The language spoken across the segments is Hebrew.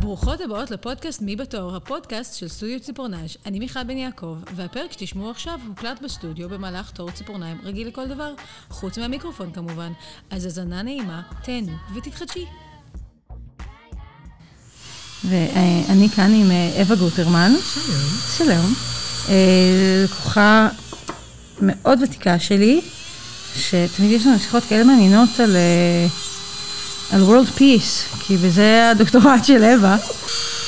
ברוכות הבאות לפודקאסט מי בתור, הפודקאסט של סטודיו ציפורנז'. אני מיכל בן יעקב, והפרק שתשמעו עכשיו הוקלט בסטודיו במהלך תור ציפורניים רגיל לכל דבר, חוץ מהמיקרופון כמובן. אז האזנה נעימה, תהנו ותתחדשי. ואני כאן עם אה, אווה גוטרמן. שלום. שלום. אה, לקוחה מאוד ותיקה שלי, שתמיד יש לנו שיחות כאלה מעניינות על, אה, על World Peace, כי בזה הדוקטורט של אווה.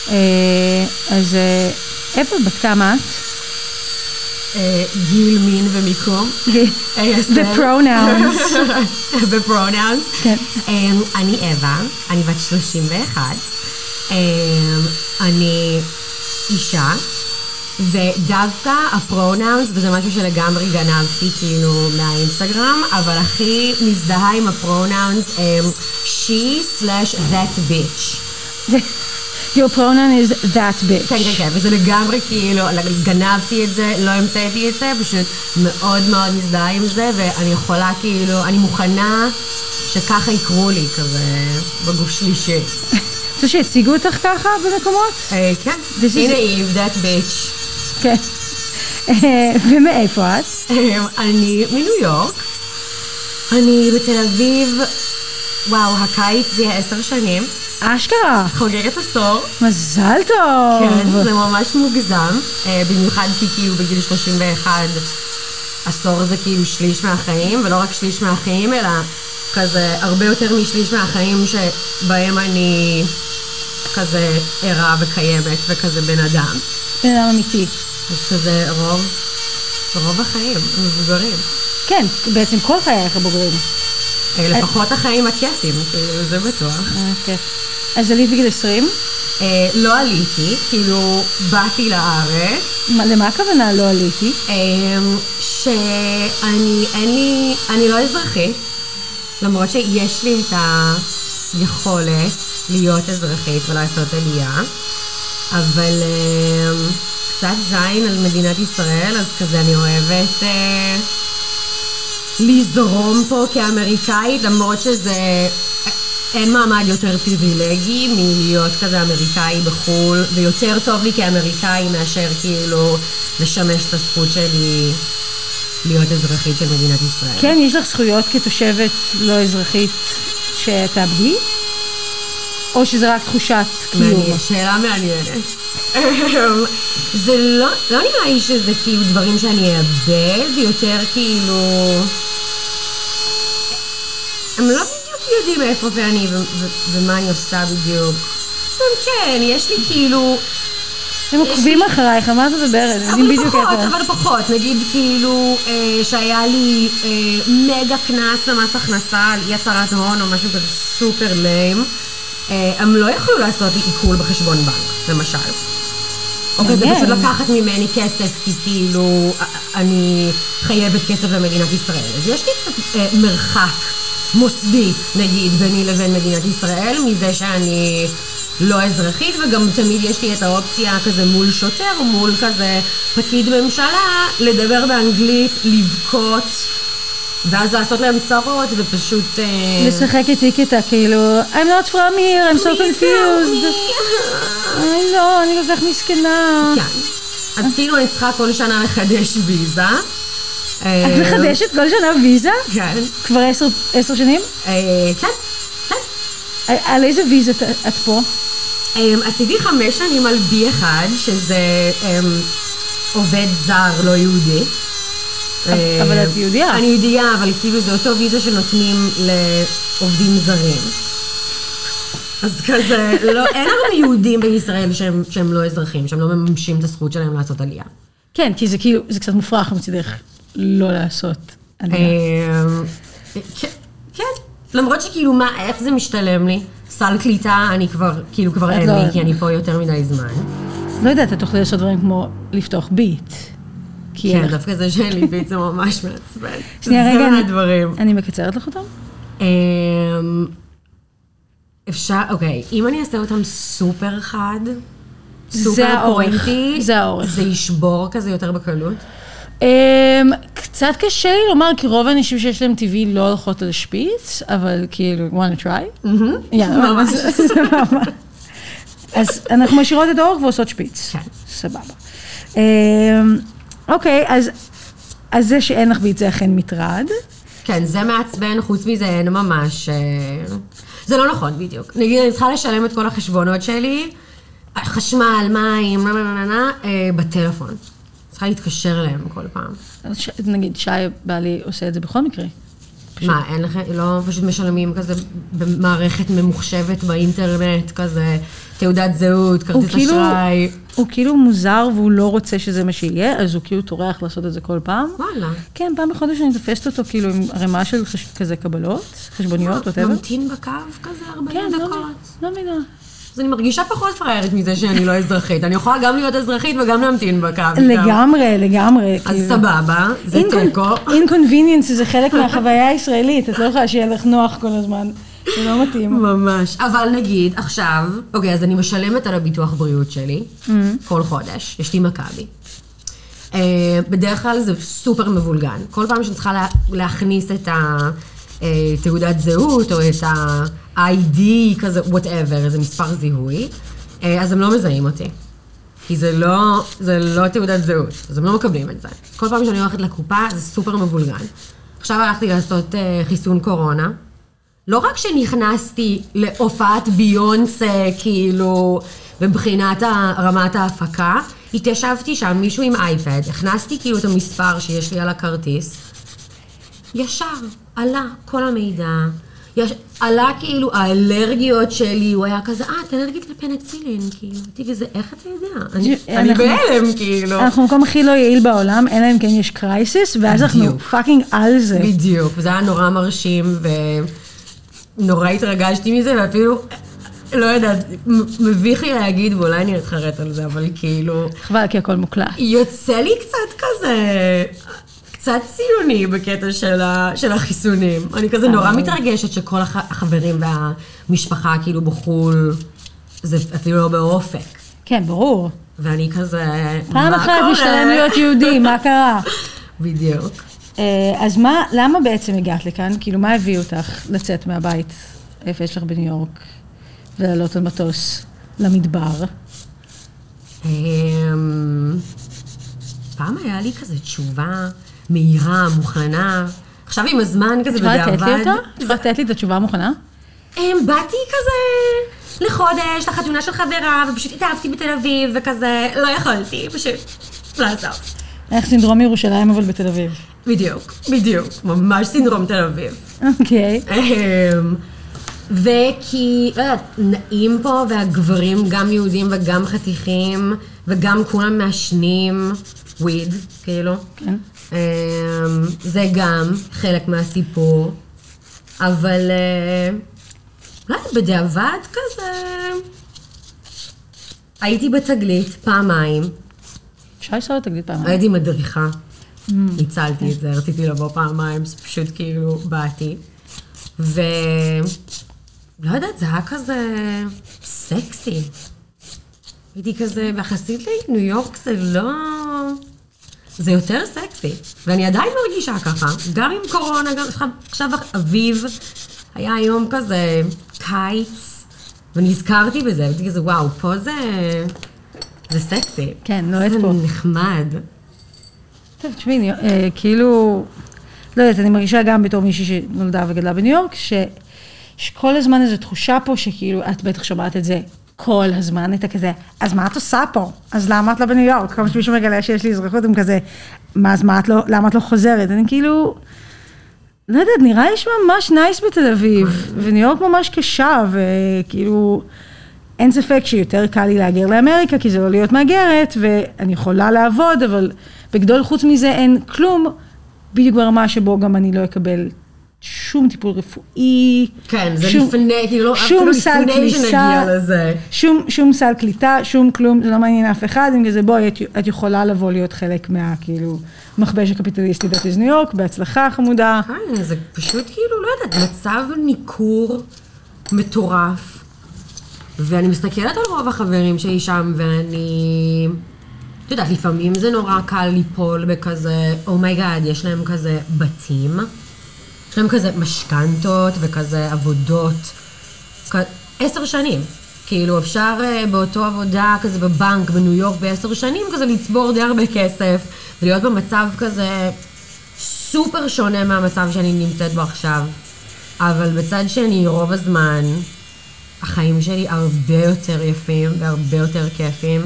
אה, אז אה, אווה, בת כמה את? אה, גיל, מין ומיקום. The pronouns. ופרונאונס. כן. אמ, אני אווה, אני בת 31. אמ, אני אישה, ודווקא הפרונאונס, וזה משהו שלגמרי גנבתי כאילו מהאינסטגרם, אבל הכי מזדהה עם הפרונאונס הם she slash that bitch. Your pronoun is that bitch. כן, כן, כן, וזה לגמרי כאילו, גנבתי את זה, לא המצאתי את זה, פשוט מאוד מאוד מזדהה עם זה, ואני יכולה כאילו, אני מוכנה שככה יקראו לי כזה בגוף שלישי. רוצה שהציגו אותך ככה במקומות? אה, כן, הנה היא, that bitch. כן. אה, ומאיפה את? אה, אני מניו יורק, אני בתל אביב, וואו, הקיץ זה יהיה עשר שנים, אשכרה. חוגגת עשור. מזל טוב. כן, זה ממש מוגזם, אה, במיוחד כי כאילו בגיל 31 עשור זה כאילו שליש מהחיים, ולא רק שליש מהחיים, אלא כזה הרבה יותר משליש מהחיים שבהם אני כזה ערה וקיימת וכזה בן אדם. בן אדם אמיתי. אז כזה רוב, רוב החיים, המבוגרים. כן, בעצם כל חייך הבוגרים. אה, לפחות החיים הכיפים, כאילו, זה בטוח. אוקיי. אז עלית בגיל 20? אה, לא עליתי, כאילו, באתי לארץ. מה- למה הכוונה לא עליתי? שאני, אין לי, אני לא אזרחית, למרות שיש לי את היכולת להיות אזרחית ולעשות עלייה, אבל אמ, קצת זין על מדינת ישראל, אז כזה אני אוהבת אה, לזרום פה כאמריקאית, למרות שזה... אין מעמד יותר פריבילגי מלהיות כזה אמריקאי בחו"ל, ויותר טוב לי כאמריקאי מאשר כאילו לשמש את הזכות שלי להיות אזרחית של מדינת ישראל. כן, יש לך זכויות כתושבת לא אזרחית שתאבדי? או שזה רק תחושת קיום? שאלה מעניינת. זה לא, לא נראה לי שזה כאילו דברים שאני אאבד, יותר כאילו... הם לא בדיוק יודעים איפה ואני ומה אני עושה בדיוק. הם כן, יש לי כאילו... הם עוקבים אחרייך, מה את מדברת? יודעים אבל בדיוק פחות. אבל פחות. נגיד כאילו אה, שהיה לי אה, מגה קנס במס הכנסה על אי הצהרת הון או משהו כזה סופר ליים. אה, הם לא יכלו לעשות לי עיקול בחשבון בנק, למשל. או כזה מעניין. פשוט לקחת ממני כסף כי כאילו אה, אני חייבת כסף למדינת ישראל. אז יש לי קצת אה, מרחק מוסדי, נגיד, ביני לבין מדינת ישראל, מזה שאני לא אזרחית, וגם תמיד יש לי את האופציה כזה מול שוטר, מול כזה פקיד ממשלה, לדבר באנגלית, לבכות, ואז לעשות להם צרות, ופשוט... אה, לשחק איתי כיתה, כאילו, I'm not from here, I'm so confused. אוי לא, אני כל כך מסכנה. כן. אז כאילו אני צריכה כל שנה לחדש ויזה. את אה, מחדשת כל שנה ויזה? כן. כבר עשר- שנים? אה, כן, כן. על- איזה ויזה את- את פה? אמ, עשיתי חמש שנים על B1, שזה אמ, עובד זר לא יהודי. אבל אמ, את יהודייה. אני יהודייה, אבל כאילו זה אותו ויזה שנותנים לעובדים זרים. אז כזה, לא, אין הרבה יהודים בישראל שהם, שהם לא אזרחים, שהם לא מממשים את הזכות שלהם לעשות עלייה. כן, כי זה כאילו, זה קצת מופרך מצידך לא לעשות. עלייה. אמ, כן, כן, למרות שכאילו מה, איך זה משתלם לי? סל קליטה, אני כבר, כאילו כבר אין לא- לי, כי אני פה יותר מדי זמן. לא יודעת, את תוכלי לעשות דברים כמו לפתוח ביט. כי כן, דווקא זה שאין לי ביט זה ממש מעצבן. שנייה, רגע, זה אני- מהדברים. אני מקצרת לך אותם? אמ, אפשר, אוקיי, אם אני אעשה אותם סופר חד, סופר פוינטי, זה האורך. זה ישבור כזה יותר בקלות. אמ, קצת קשה לי לומר, כי רוב האנשים שיש להם טבעי לא הולכות על שפיץ, אבל כאילו, wanna try? יאללה, ממש. סבבה. אז אנחנו משאירות את האורך ועושות שפיץ. כן. סבבה. אוקיי, אז, אז זה שאין לך ביט זה אכן מטרד. כן, זה מעצבן, חוץ מזה אין ממש... אה, זה לא נכון בדיוק. נגיד, אני צריכה לשלם את כל החשבונות שלי, חשמל, מים, נה נה נה נה, אה, בטלפון. צריכה להתקשר אליהם כל פעם. אז ש- נגיד, שי בעלי עושה את זה בכל מקרה. מה, אין לכם, לא פשוט משלמים כזה במערכת ממוחשבת באינטרנט, כזה תעודת זהות, כרטיס כאילו, אשראי. הוא כאילו מוזר והוא לא רוצה שזה מה שיהיה, אז הוא כאילו טורח לעשות את זה כל פעם. וואלה. כן, פעם בחודש אני תופסת אותו כאילו עם ערימה של חש... כזה קבלות, חשבוניות, ווטאבר. ממתין בקו כזה 40 כן, לא דקות. מבינה, לא מבינה. אז אני מרגישה פחות פראיירת מזה שאני לא אזרחית. אני יכולה גם להיות אזרחית וגם להמתין בקו. לגמרי, לגמרי. אז כאילו. סבבה, זה תיקו. אינקונביניאנס זה חלק מהחוויה הישראלית, את לא יכולה שיהיה לך נוח כל הזמן. זה לא מתאים. ממש. אבל נגיד, עכשיו, אוקיי, אז אני משלמת על הביטוח בריאות שלי, כל חודש, יש לי מכבי. אה, בדרך כלל זה סופר מבולגן. כל פעם שאני צריכה לה, להכניס את התעודת זהות, או את ה-ID, כזה, whatever, איזה מספר זיהוי, אה, אז הם לא מזהים אותי. כי זה לא, זה לא תעודת זהות, אז הם לא מקבלים את זה. כל פעם שאני הולכת לקופה, זה סופר מבולגן. עכשיו הלכתי לעשות אה, חיסון קורונה. לא רק שנכנסתי להופעת ביונסה, כאילו, מבחינת רמת ההפקה, התיישבתי שם, מישהו עם אייפד, הכנסתי כאילו את המספר שיש לי על הכרטיס, ישר עלה כל המידע, יש, עלה כאילו האלרגיות שלי, הוא היה כזה, אה, את אלרגית לפנצילין, כאילו, אמרתי, וזה, איך אתה יודע? אני, אני בהלם, כאילו. אנחנו במקום הכי לא יעיל בעולם, אלא אם כן יש crisis, ואז אנחנו. fucking על זה. בדיוק, וזה היה נורא מרשים, ונורא התרגשתי מזה, ואפילו, לא יודעת, מביך לי להגיד, ואולי אני אתחרט על זה, אבל כאילו, חבל, כי הכל מוקלט. יוצא לי קצת כזה, קצת ציוני בקטע של, ה, של החיסונים. אני כזה נורא מתרגשת שכל הח, החברים והמשפחה כאילו בחו"ל, זה אפילו לא באופק. כן, ברור. ואני כזה, פעם אחת? משתלם להיות יהודי, מה קרה? בדיוק. אה, אז מה, למה בעצם הגעת לכאן? כאילו, מה הביא אותך לצאת מהבית, איפה יש לך בניו יורק, ולעלות על מטוס למדבר? אמ, פעם היה לי כזה תשובה מהירה, מוכנה. עכשיו עם הזמן כזה את יכולה לתת לי בדיעבד. אותה? את יכולה לתת לי את התשובה המוכנה? אמ, באתי כזה לחודש, לחתונה של חברה, ופשוט התאהבתי בתל אביב, וכזה, לא יכולתי, פשוט לעזוב. איך סינדרום ירושלים אבל בתל אביב. בדיוק, בדיוק, ממש סינדרום תל אביב. אוקיי. אמ, וכי, לא יודעת, נעים פה, והגברים גם יהודים וגם חתיכים, וגם כולם מעשנים וויד, כאילו. כן. אמ, זה גם חלק מהסיפור, אבל אה, יודעת, בדיעבד כזה... הייתי בתגלית פעמיים, אפשר לנסוע לתגלית פעם. הייתי מדריכה, ניצלתי את זה, רציתי לבוא פעמיים, פשוט כאילו באתי. ו... לא יודעת, זה היה כזה סקסי. הייתי כזה, ויחסית לניו יורק זה לא... זה יותר סקסי, ואני עדיין מרגישה ככה, גם עם קורונה, גם עכשיו, אביב, היה יום כזה קיץ, ונזכרתי בזה, והייתי כזה, וואו, פה זה... זה סקסי. כן, נועד זה פה. נחמד. טוב, תשמעי, אה, כאילו, לא יודעת, אני מרגישה גם בתור מישהי שנולדה וגדלה בניו יורק, ש, שכל הזמן איזו תחושה פה שכאילו, את בטח שומעת את זה כל הזמן, את הכזה, אז מה את עושה פה? אז למה את לא בניו יורק? כל שמישהו מגלה שיש לי אזרחות, הם כזה, מה, אז מה את לא, למה את לא חוזרת? אני כאילו, לא יודעת, נראה לי שממש נייס בתל אביב, וניו יורק ממש קשה, וכאילו, אין ספק שיותר קל לי להגר לאמריקה, כי זה לא להיות מהגרת, ואני יכולה לעבוד, אבל בגדול חוץ מזה אין כלום, בדיוק ברמה שבו גם אני לא אקבל שום טיפול רפואי. כן, זה שום- לפני, כאילו, לא, שום אפילו לפני כניסה. שנגיע לזה. שום, שום סל קליטה, שום כלום, זה לא מעניין אף אחד, אם כזה בואי, את, את יכולה לבוא להיות חלק מה, כאילו, מכבש הקפיטליסטי בטיז ניו יורק, בהצלחה חמודה. כן, זה פשוט כאילו, לא יודעת, מצב ניכור מטורף. ואני מסתכלת על רוב החברים שלי שם, ואני... את יודעת, לפעמים זה נורא קל ליפול בכזה, oh my god, יש להם כזה בתים, יש להם כזה משכנתות וכזה עבודות, עשר שנים. כאילו, אפשר אה, באותו עבודה כזה בבנק בניו יורק בעשר שנים, כזה לצבור די הרבה כסף, ולהיות במצב כזה סופר שונה מהמצב שאני נמצאת בו עכשיו. אבל בצד שני, רוב הזמן, החיים שלי הרבה יותר יפים והרבה יותר כיפים,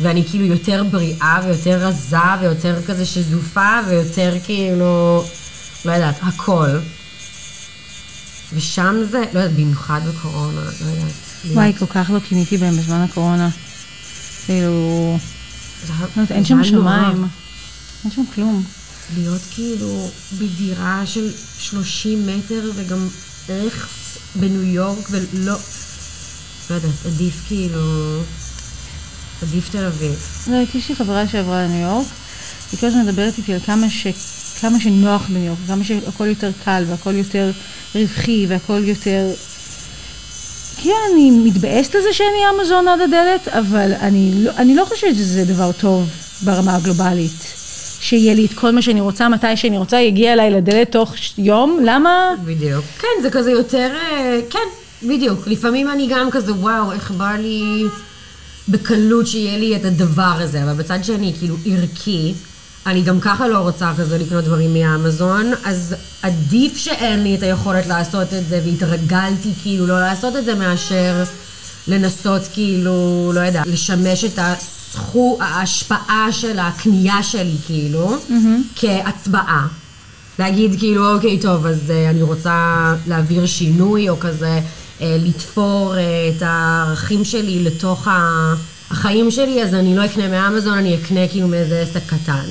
ואני כאילו יותר בריאה ויותר רזה ויותר כזה שזופה ויותר כאילו, לא יודעת, הכל. ושם זה, לא יודעת, במיוחד בקורונה, לא יודעת. וואי, כל כך לא קיניתי בהם בזמן הקורונה. כאילו, לא אין שם. שמיים. אין שם כלום. להיות כאילו בדירה של 30 מטר וגם רכס בניו יורק ולא, לא יודעת, עדיף כאילו, עדיף תל אביב. לא, יש לי חברה שעברה לניו יורק, היא כל הזמן מדברת איתי על כמה, ש... כמה שנוח בניו יורק, כמה שהכל יותר קל והכל יותר רווחי והכל יותר... כאילו אני מתבאסת על זה שאין לי אמזון עד הדלת, אבל אני לא, אני לא חושבת שזה דבר טוב ברמה הגלובלית. שיהיה לי את כל מה שאני רוצה, מתי שאני רוצה, יגיע אליי לדלת תוך יום, למה? בדיוק. כן, זה כזה יותר, אה, כן, בדיוק. לפעמים אני גם כזה, וואו, איך בא לי בקלות שיהיה לי את הדבר הזה, אבל בצד שני, כאילו, ערכי, אני גם ככה לא רוצה כזה לקנות דברים מאמזון, אז עדיף שאין לי את היכולת לעשות את זה, והתרגלתי כאילו לא לעשות את זה, מאשר לנסות כאילו, לא יודע, לשמש את הסכו, ההשפעה של הקנייה שלי, כאילו, כהצבעה. להגיד כאילו, אוקיי, טוב, אז uh, אני רוצה להעביר שינוי, או כזה uh, לתפור uh, את הערכים שלי לתוך ה- החיים שלי, אז אני לא אקנה מאמזון, אני אקנה כאילו מאיזה עסק קטן.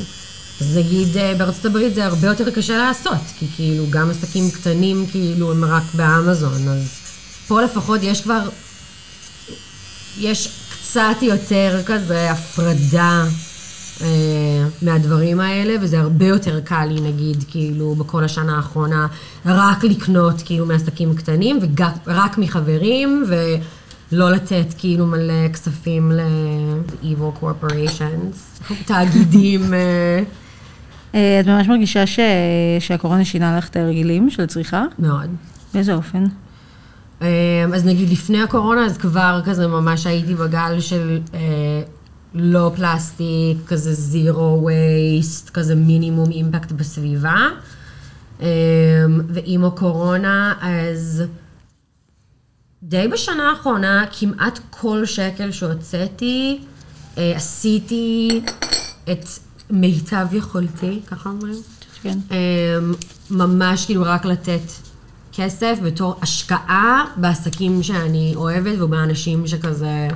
אז נגיד uh, בארצות הברית זה הרבה יותר קשה לעשות, כי כאילו גם עסקים קטנים כאילו הם רק באמזון, אז פה לפחות יש כבר, יש קצת יותר כזה הפרדה אה, מהדברים האלה, וזה הרבה יותר קל לי, נגיד, כאילו, בכל השנה האחרונה, רק לקנות, כאילו, מעסקים קטנים, ורק מחברים, ולא לתת, כאילו, מלא כספים ל-evil corporations, תאגידים. אה, אה, את ממש מרגישה ש... שהקורונה שינה לך את ההרגילים של הצריכה? מאוד. באיזה אופן? אמ, אז נגיד לפני הקורונה, אז כבר כזה ממש הייתי בגל של אה, לא פלסטיק, כזה זירו וייסט, כזה מינימום אימפקט בסביבה. אמ, ועם הקורונה, אז די בשנה האחרונה, כמעט כל שקל שהוצאתי, אה, עשיתי את מיטב יכולתי, ככה אומרים? כן. אמ, ממש כאילו רק לתת כסף בתור השקעה בעסקים שאני אוהבת ובאנשים שכזה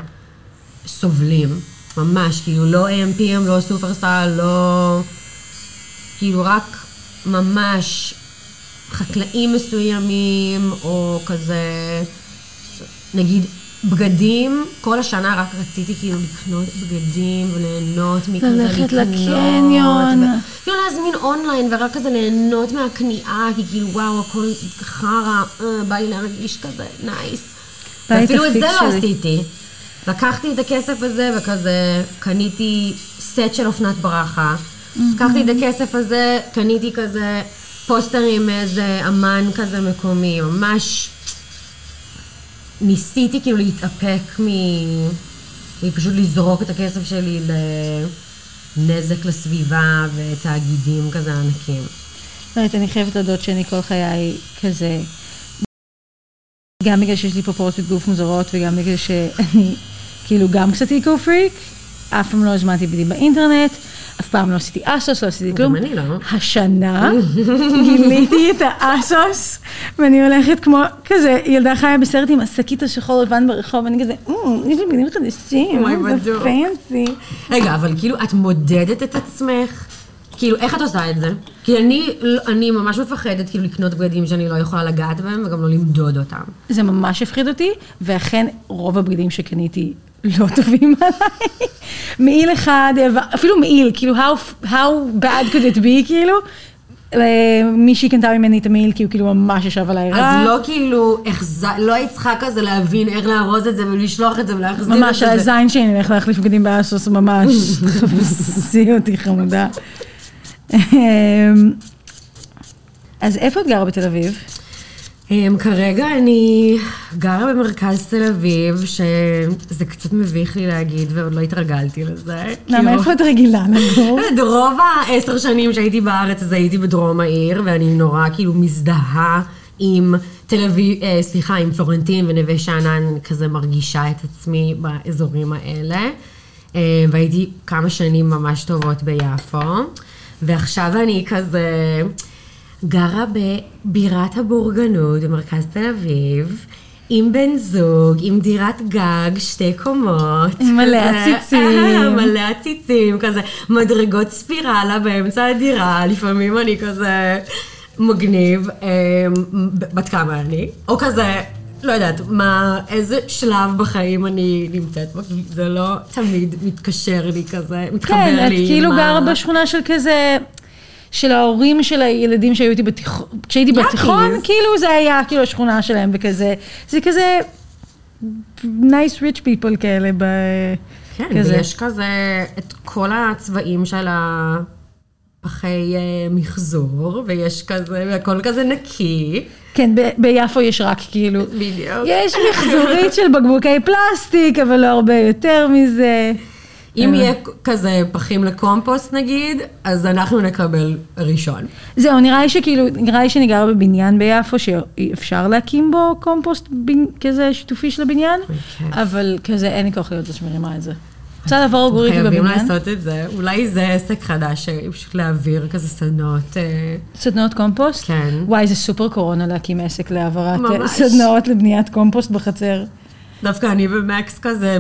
סובלים. ממש, כאילו לא AMPM, לא סופרסל, לא... כאילו רק ממש חקלאים מסוימים, או כזה, נגיד בגדים, כל השנה רק רציתי כאילו לקנות בגדים וליהנות מכזה ללכת לקנות, לקניון. ו- אפילו להזמין אונליין ורק כזה ליהנות מהקנייה, כי כאילו וואו, הכל חרא, אה, בא לי להרגיש כזה nice. ואפילו את זה לא. עשיתי. לקחתי את הכסף הזה וכזה קניתי סט של אופנת ברכה. לקחתי את הכסף הזה, קניתי כזה פוסטרים מאיזה אמן כזה מקומי, ממש ניסיתי כאילו להתאפק מ... מפשוט לזרוק את הכסף שלי לנזק לסביבה ותאגידים כזה ענקים. לא יודעת, אני חייבת להודות שאני כל חיי כזה, גם בגלל שיש לי פרופורציות גוף מוזרות וגם בגלל שאני כאילו גם קצת איקו פריק, אף פעם לא הזמנתי בדים באינטרנט, אף פעם לא עשיתי אסוס, לא עשיתי כלום. גם אני לא. השנה גיליתי את האסוס, ואני הולכת כמו כזה ילדה חיה בסרט עם השקית השחור לבן ברחוב, ואני כזה, "אמ, יש לי בגדים חדשים, אוי, זה. פנסי. רגע, אבל כאילו, את מודדת את עצמך? כאילו, איך את עושה את זה? כי אני, אני ממש מפחדת כאילו לקנות בגדים שאני לא יכולה לגעת בהם וגם לא למדוד אותם. זה ממש הפחיד אותי, ואכן רוב הבגדים שקניתי לא טובים עליי. מעיל אחד, אפילו מעיל, כאילו, how, how bad could it be, כאילו. אה, מישהי קנתה ממני את המעיל, כי הוא כאילו ממש ישב עליי רע. אז לא כאילו. לא היית צריכה כזה להבין איך לארוז את זה ולשלוח את זה ולהחזיר את ממש, זה. על הזין שלי נלך להחליף בגדים באסוס, ממש. חפשי אותי חמודה. אמ, אז איפה את גרה בתל אביב? Um, כרגע אני גרה במרכז תל אביב, שזה קצת מביך לי להגיד ועוד לא התרגלתי לזה. למה, איפה את רגילה לגור? רוב העשר שנים שהייתי בארץ, אז הייתי בדרום העיר, ואני נורא כאילו מזדהה עם תל אביב, אה, סליחה, עם פלורנטין ונווה שאנן, כזה מרגישה את עצמי באזורים האלה. אה, והייתי כמה שנים ממש טובות ביפו, ועכשיו אני כזה גרה בבירת הבורגנות במרכז תל אביב. עם בן זוג, עם דירת גג, שתי קומות. מלא עציצים. מלא עציצים, כזה מדרגות ספירלה באמצע הדירה, לפעמים אני כזה מגניב, אה, בת כמה אני, או כזה, לא יודעת, מה, איזה שלב בחיים אני נמצאת בו, זה לא תמיד מתקשר לי כזה, מתחבר כן, לי את כאילו עם ה- גרה בשכונה של כזה... של ההורים של הילדים שהיו איתי בתיכון, כשהייתי יאקיס. בתיכון, כאילו זה היה כאילו השכונה שלהם וכזה, זה כזה nice rich people כאלה ב... כן, כזה. ויש כזה את כל הצבעים של הפחי אה, מחזור, ויש כזה, והכל כזה נקי. כן, ב- ביפו יש רק כאילו, בדיוק. יש מחזורית של בקבוקי פלסטיק, אבל לא הרבה יותר מזה. אם אה. יהיה כזה פחים לקומפוסט נגיד, אז אנחנו נקבל ראשון. זהו, נראה לי שכאילו, נראה לי שאני גרה בבניין ביפו, שאפשר להקים בו קומפוסט כזה שיתופי של הבניין, בכיף. אבל כזה אין לי כוח להיות זו שמרימה את זה. רוצה לעבור לגור איתי חייבים בבניין? לעשות את זה. אולי זה עסק חדש, פשוט להעביר כזה סדנאות. אה, סדנאות קומפוסט? כן. וואי, זה סופר קורונה להקים עסק להעברת אה. סדנאות לבניית קומפוסט בחצר. דווקא אני ומקס כזה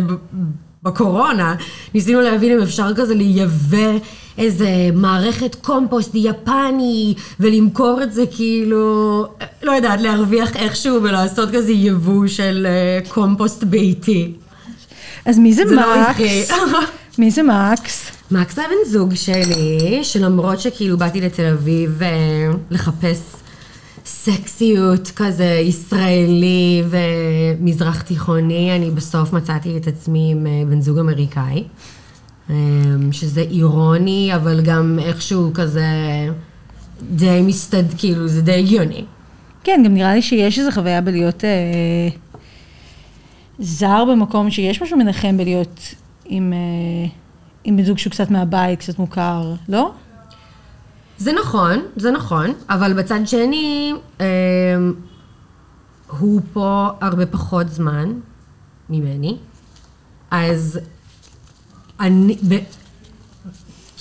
בקורונה, ניסינו להבין אם אפשר כזה לייבא איזה מערכת קומפוסט יפני ולמכור את זה כאילו, לא יודעת, להרוויח איכשהו ולעשות כזה יבוא של אה, קומפוסט ביתי. אז מי זה זה לא מקס? רווחי. מי זה מקס? מקס היה בן זוג שלי, שלמרות שכאילו באתי לתל אביב אה, לחפש סקסיות כזה ישראלי ומזרח תיכוני, אני בסוף מצאתי את עצמי עם אה, בן זוג אמריקאי, אה, שזה אירוני, אבל גם איכשהו כזה די מסתד, כאילו זה די הגיוני. כן, גם נראה לי שיש איזו חוויה בלהיות אה, זר במקום שיש משהו מנחם בלהיות עם, אה, עם בן זוג שהוא קצת מהבית, קצת מוכר, לא? זה נכון, זה נכון, אבל בצד שני, אה, הוא פה הרבה פחות זמן ממני, אז אני, ב,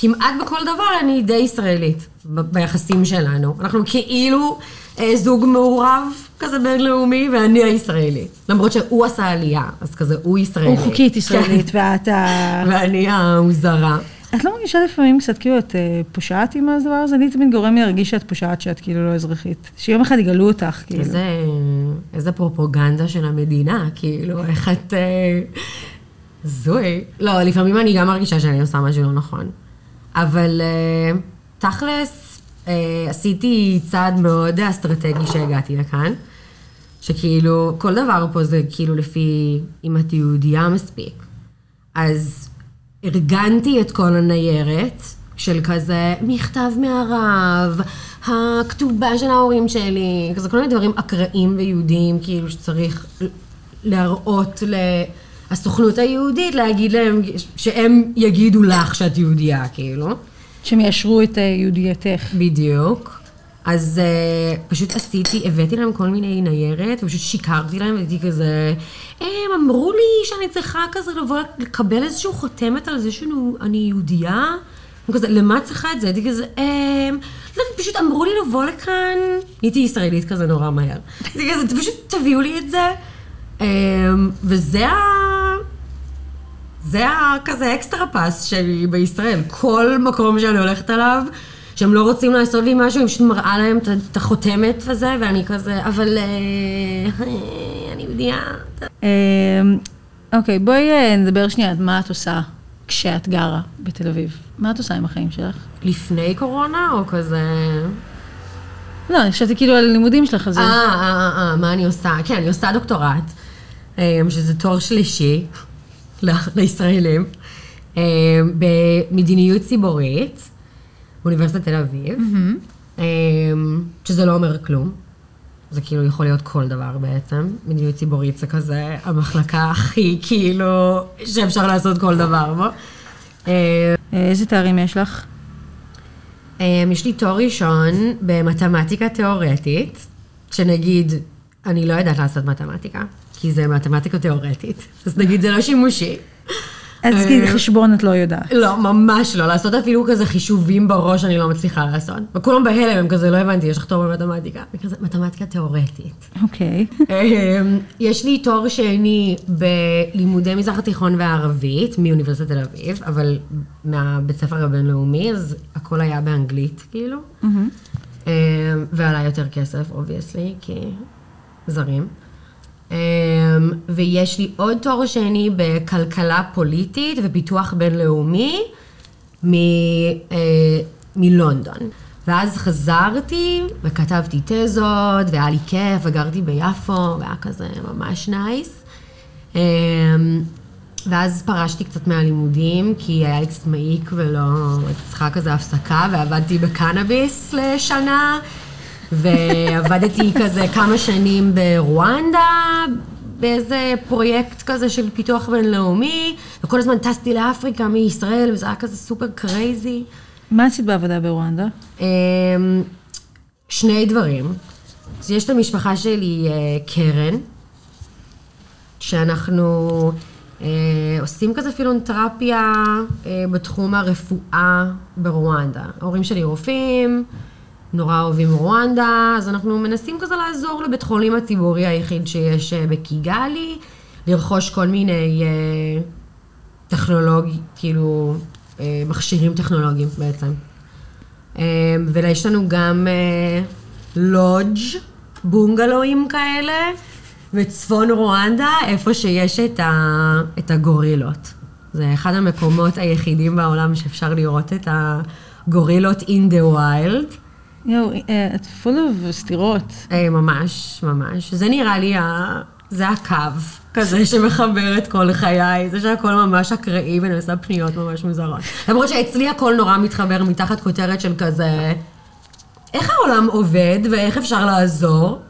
כמעט בכל דבר אני די ישראלית ב, ביחסים שלנו. אנחנו כאילו אה, זוג מעורב כזה בינלאומי, ואני הישראלית. למרות שהוא עשה עלייה, אז כזה הוא ישראלי. הוא חוקית ישראלית, ואת ה... כן. ואני המוזרה. את לא מרגישה לפעמים קצת כאילו את אה, פושעת עם הדבר הזה? לי תמיד גורם לי להרגיש שאת פושעת, שאת כאילו לא אזרחית. שיום אחד יגלו אותך, כאילו. איזה, איזה פרופוגנדה של המדינה, כאילו, איך את... אה, הזוי. לא, לפעמים אני גם מרגישה שאני עושה משהו לא נכון. אבל אה, תכלס, אה, עשיתי צעד מאוד אסטרטגי שהגעתי לכאן, שכאילו, כל דבר פה זה כאילו לפי אם את יהודייה מספיק. אז ארגנתי את כל הניירת של כזה מכתב מהרב, הכתובה של ההורים שלי, כזה כל מיני דברים אקראיים ויהודיים, כאילו שצריך להראות לסוכנות היהודית, להגיד להם, שהם יגידו לך שאת יהודייה, כאילו. שהם יאשרו את אה, יהודייתך. בדיוק. אז uh, פשוט עשיתי, הבאתי להם כל מיני ניירת, ופשוט שיקרתי להם, והייתי כזה, הם אמרו לי שאני צריכה כזה לבוא לקבל איזושהי חותמת על זה שאני יהודייה. הם כזה, למה צריכה את זה? הייתי כזה, הם, לא, פשוט אמרו לי לבוא לכאן, נהייתי ישראלית כזה נורא מהר. הייתי כזה, פשוט תביאו לי את זה. Um, וזה ה... זה הכזה אקסטרה פס שלי בישראל. כל מקום שאני הולכת אליו, שהם לא רוצים לעשות לי משהו, אני פשוט מראה להם את- החותמת וזה, ואני כזה, אבל אה, אני יהודייה. אה, אוקיי, בואי אה, נדבר שנייה על מה את עושה כשאת גרה בתל אביב. מה את עושה עם החיים שלך? לפני קורונה, או כזה... לא, אני חשבתי כאילו על הלימודים שלך, אז... אה, אה, אה, אה, מה אני עושה? כן, אני עושה דוקטורט, אה, שזה תואר שלישי לישראלים, אה, במדיניות ציבורית, באוניברסיטת תל אביב, אה, שזה לא אומר כלום. זה כאילו יכול להיות כל דבר בעצם. מדיניות ציבורית זה כזה המחלקה הכי כאילו שאפשר לעשות כל דבר בו. אה, איזה תארים יש לך? אה, יש לי תואר ראשון במתמטיקה תיאורטית, שנגיד, אני לא יודעת לעשות מתמטיקה, כי זה מתמטיקה תיאורטית, אז נגיד זה לא שימושי. אז כאילו חשבון את לא יודעת. לא, ממש לא. לעשות אפילו כזה חישובים בראש אני לא מצליחה לעשות. וכולם בהלם, הם כזה, לא הבנתי, יש לך תואר במתמטיקה. וכזה, מתמטיקה תיאורטית. אוקיי. אמ, יש לי תואר שני בלימודי מזרח התיכון והערבית, מאוניברסיטת תל אביב, אבל מהבית ספר הבינלאומי, אז הכל היה באנגלית, כאילו. אמ, ועלה יותר כסף, obviously, כי זרים. אמ, ויש לי עוד תואר שני בכלכלה פוליטית ופיתוח בינלאומי מ- אה, מלונדון. ואז חזרתי וכתבתי תזות, והיה לי כיף, וגרתי ביפו, והיה כזה ממש נייס. אמ, ואז פרשתי קצת מהלימודים, כי היה לי קצת מעיק ולא צריכה כזה הפסקה, ועבדתי בקנאביס לשנה, ועבדתי כזה כמה שנים ברואנדה, באיזה פרויקט כזה של פיתוח בינלאומי, וכל הזמן טסתי לאפריקה מישראל, וזה היה כזה סופר crazy. מה עשית בעבודה ברואנדה? אמ, שני דברים. אז יש למשפחה שלי אה, קרן, שאנחנו אה, עושים כזה פילנטרפיה אה, בתחום הרפואה ברואנדה. ההורים שלי רופאים, נורא אוהבים רואנדה, אז אנחנו מנסים כזה לעזור לבית חולים הציבורי היחיד שיש אה, בקיגאלי, לרכוש כל מיני אה, טכנולוגי, כאילו, אה, מכשירים טכנולוגיים בעצם. אה, ויש לנו גם אה, לודג', בונגלואים כאלה, בצפון רואנדה, איפה שיש את, ה, את הגורילות. זה אחד המקומות היחידים בעולם שאפשר לראות את הגורילות in the wild. יואו, אה, את full of סתירות. אה, ממש, ממש. זה נראה לי, ה... זה הקו כזה שמחבר את כל חיי, זה שהכל ממש אקראי ואני עושה פניות ממש מוזרות. למרות שאצלי הכל נורא מתחבר מתחת כותרת של כזה, איך העולם עובד ואיך אפשר לעזור?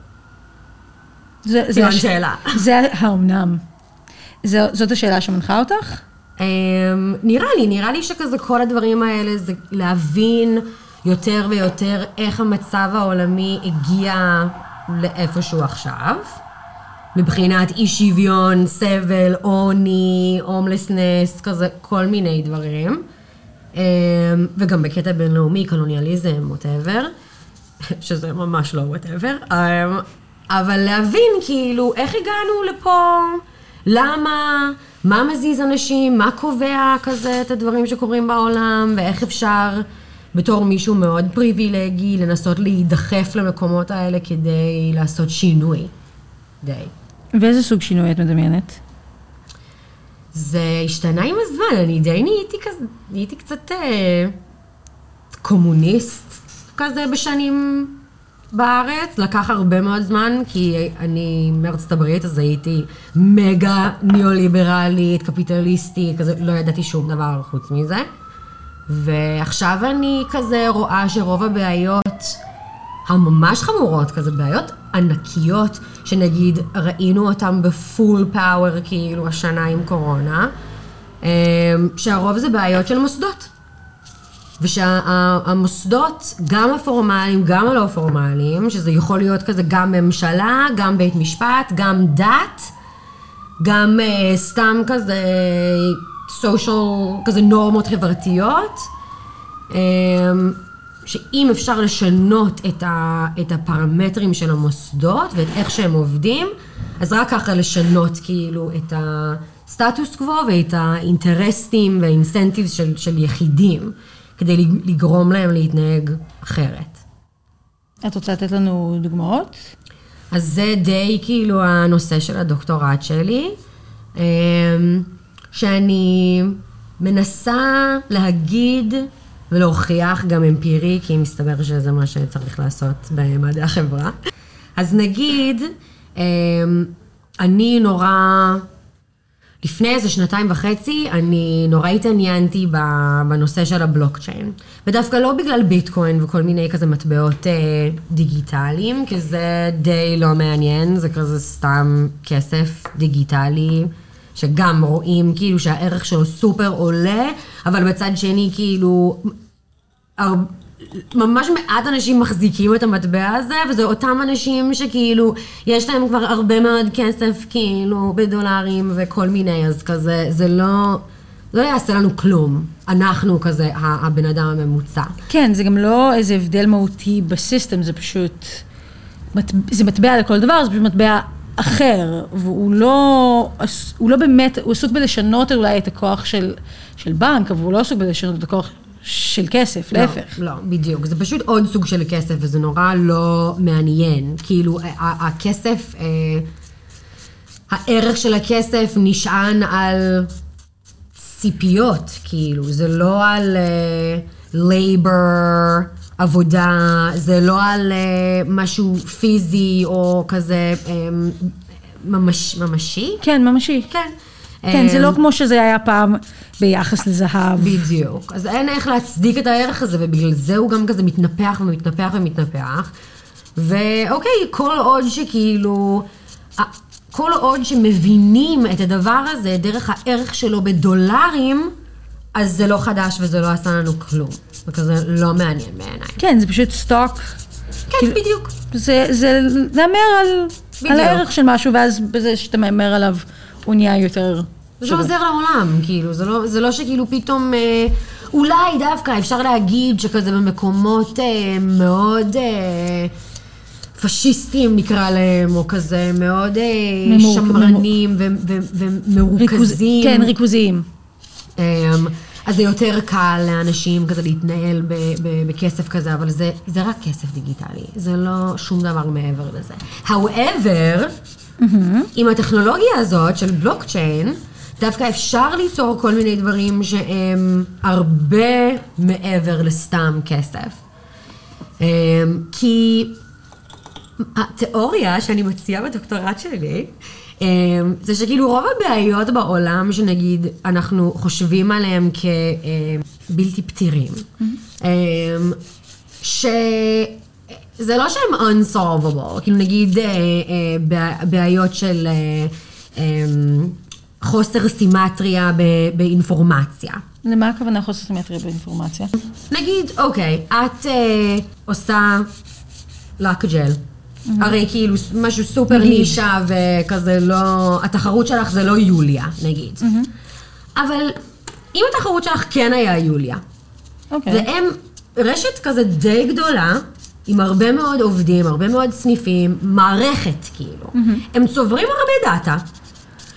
זה, זה הש- שאלה. זה האומנם. זאת השאלה שמנחה אותך? אמ, נראה לי, נראה לי שכזה כל הדברים האלה זה להבין יותר ויותר איך המצב העולמי הגיע לאיפשהו עכשיו, מבחינת אי שוויון, סבל, עוני, הומלסנס, כזה כל מיני דברים. אמ, וגם בקטע בינלאומי, קולוניאליזם, ווטאבר, שזה ממש לא ווטאבר, אבל להבין כאילו איך הגענו לפה, למה, מה מזיז אנשים, מה קובע כזה את הדברים שקורים בעולם, ואיך אפשר בתור מישהו מאוד פריבילגי לנסות להידחף למקומות האלה כדי לעשות שינוי. די. ואיזה סוג שינוי את מדמיינת? זה השתנה עם הזמן, אני די נהייתי כזה, נהייתי קצת אה, קומוניסט כזה בשנים בארץ, לקח הרבה מאוד זמן, כי אני מארצות הברית, אז הייתי מגה ניאו-ליברלית, קפיטליסטית, כזה, לא ידעתי שום דבר חוץ מזה. ועכשיו אני כזה רואה שרוב הבעיות הממש חמורות, כזה בעיות ענקיות, שנגיד ראינו אותן בפול פאוור כאילו השנה עם קורונה, אמ, שהרוב זה בעיות של מוסדות. ושהמוסדות, גם הפורמליים, גם הלא פורמליים, שזה יכול להיות כזה גם ממשלה, גם בית משפט, גם דת, גם uh, סתם כזה social, כזה נורמות חברתיות, um, שאם אפשר לשנות את, ה, את הפרמטרים של המוסדות ואת איך שהם עובדים, אז רק ככה לשנות כאילו את הסטטוס קוו ואת האינטרסטים והאינסנטיבס של, של יחידים, כדי לגרום להם להתנהג אחרת. את רוצה לתת לנו דוגמאות? אז זה די כאילו הנושא של הדוקטורט שלי, אמ, שאני מנסה להגיד ולהוכיח גם אמפירי, כי מסתבר שזה מה שצריך לעשות במדעי החברה. אז נגיד, אמ, אני נורא, לפני איזה שנתיים וחצי, אני נורא התעניינתי בנושא של הבלוקצ'יין. ודווקא לא בגלל ביטקוין וכל מיני כזה מטבעות אה, דיגיטליים, כי זה די לא מעניין, זה כזה סתם כסף דיגיטלי, שגם רואים כאילו שהערך שלו סופר עולה, אבל בצד שני כאילו... הר... ממש מעט אנשים מחזיקים את המטבע הזה, וזה אותם אנשים שכאילו, יש להם כבר הרבה מאוד כסף, כאילו, בדולרים וכל מיני, אז כזה, זה לא, לא יעשה לנו כלום. אנחנו כזה, הבן אדם הממוצע. כן, זה גם לא איזה הבדל מהותי בסיסטם, זה פשוט... זה מטבע לכל דבר, זה פשוט מטבע אחר, והוא לא, הוא לא באמת, הוא עסוק בלשנות אולי את הכוח של, של בנק, אבל הוא לא עסוק בלשנות את הכוח של כסף, להפך. לא, לא, בדיוק. זה פשוט עוד סוג של כסף, וזה נורא לא מעניין. כאילו, הכסף, אה, הערך של הכסף נשען על ציפיות, כאילו, זה לא על labor, עבודה, זה לא על אה, משהו פיזי או כזה אה, ממש, ממשי. כן, ממשי. כן. כן, זה אה, לא כמו שזה היה פעם ביחס לזהב. בדיוק. אז אין איך להצדיק את הערך הזה, ובגלל זה הוא גם כזה מתנפח ומתנפח ומתנפח. ואוקיי, כל עוד שכאילו, כל עוד שמבינים את הדבר הזה דרך הערך שלו בדולרים, אז זה לא חדש וזה לא עשה לנו כלום. זה כזה לא מעניין בעיניי. כן, זה פשוט סטוק. כן, בדיוק. זה, זה להמר על, בדיוק. על הערך של משהו, ואז בזה שאתה מהמר עליו, הוא נהיה יותר זה לא עוזר לעולם, כאילו, זה לא, זה לא שכאילו פתאום, אה, אולי דווקא אפשר להגיד שכזה במקומות אה, מאוד אה, פשיסטיים נקרא להם, או כזה מאוד אה, ממור- שמרנים ו- ומרוכזים. כן, ריכוזיים. אמ, אז זה יותר קל לאנשים כזה להתנהל ב- ב- בכסף כזה, אבל זה, זה רק כסף דיגיטלי, זה לא שום דבר מעבר לזה. However, עם הטכנולוגיה הזאת של בלוקצ'יין, דווקא אפשר ליצור כל מיני דברים שהם הרבה מעבר לסתם כסף. אמ, כי התיאוריה שאני מציעה בדוקטורט שלי, זה שכאילו רוב הבעיות בעולם שנגיד אנחנו חושבים עליהם כבלתי פתירים, אמ, שזה לא שהם unsolvable, כאילו נגיד אה, אה, בע- בעיות של אה, חוסר סימטריה ב- באינפורמציה. למה הכוונה חוסר סימטריה באינפורמציה? נגיד, אוקיי, את אה, עושה לקג'ל. הרי כאילו משהו סופר. נישה וכזה לא... התחרות שלך זה לא יוליה, נגיד. אבל אם התחרות שלך כן היה יוליה, אוקיי. והם רשת כזה די גדולה, עם הרבה מאוד עובדים, הרבה מאוד סניפים, מערכת כאילו. הם צוברים הרבה דאטה.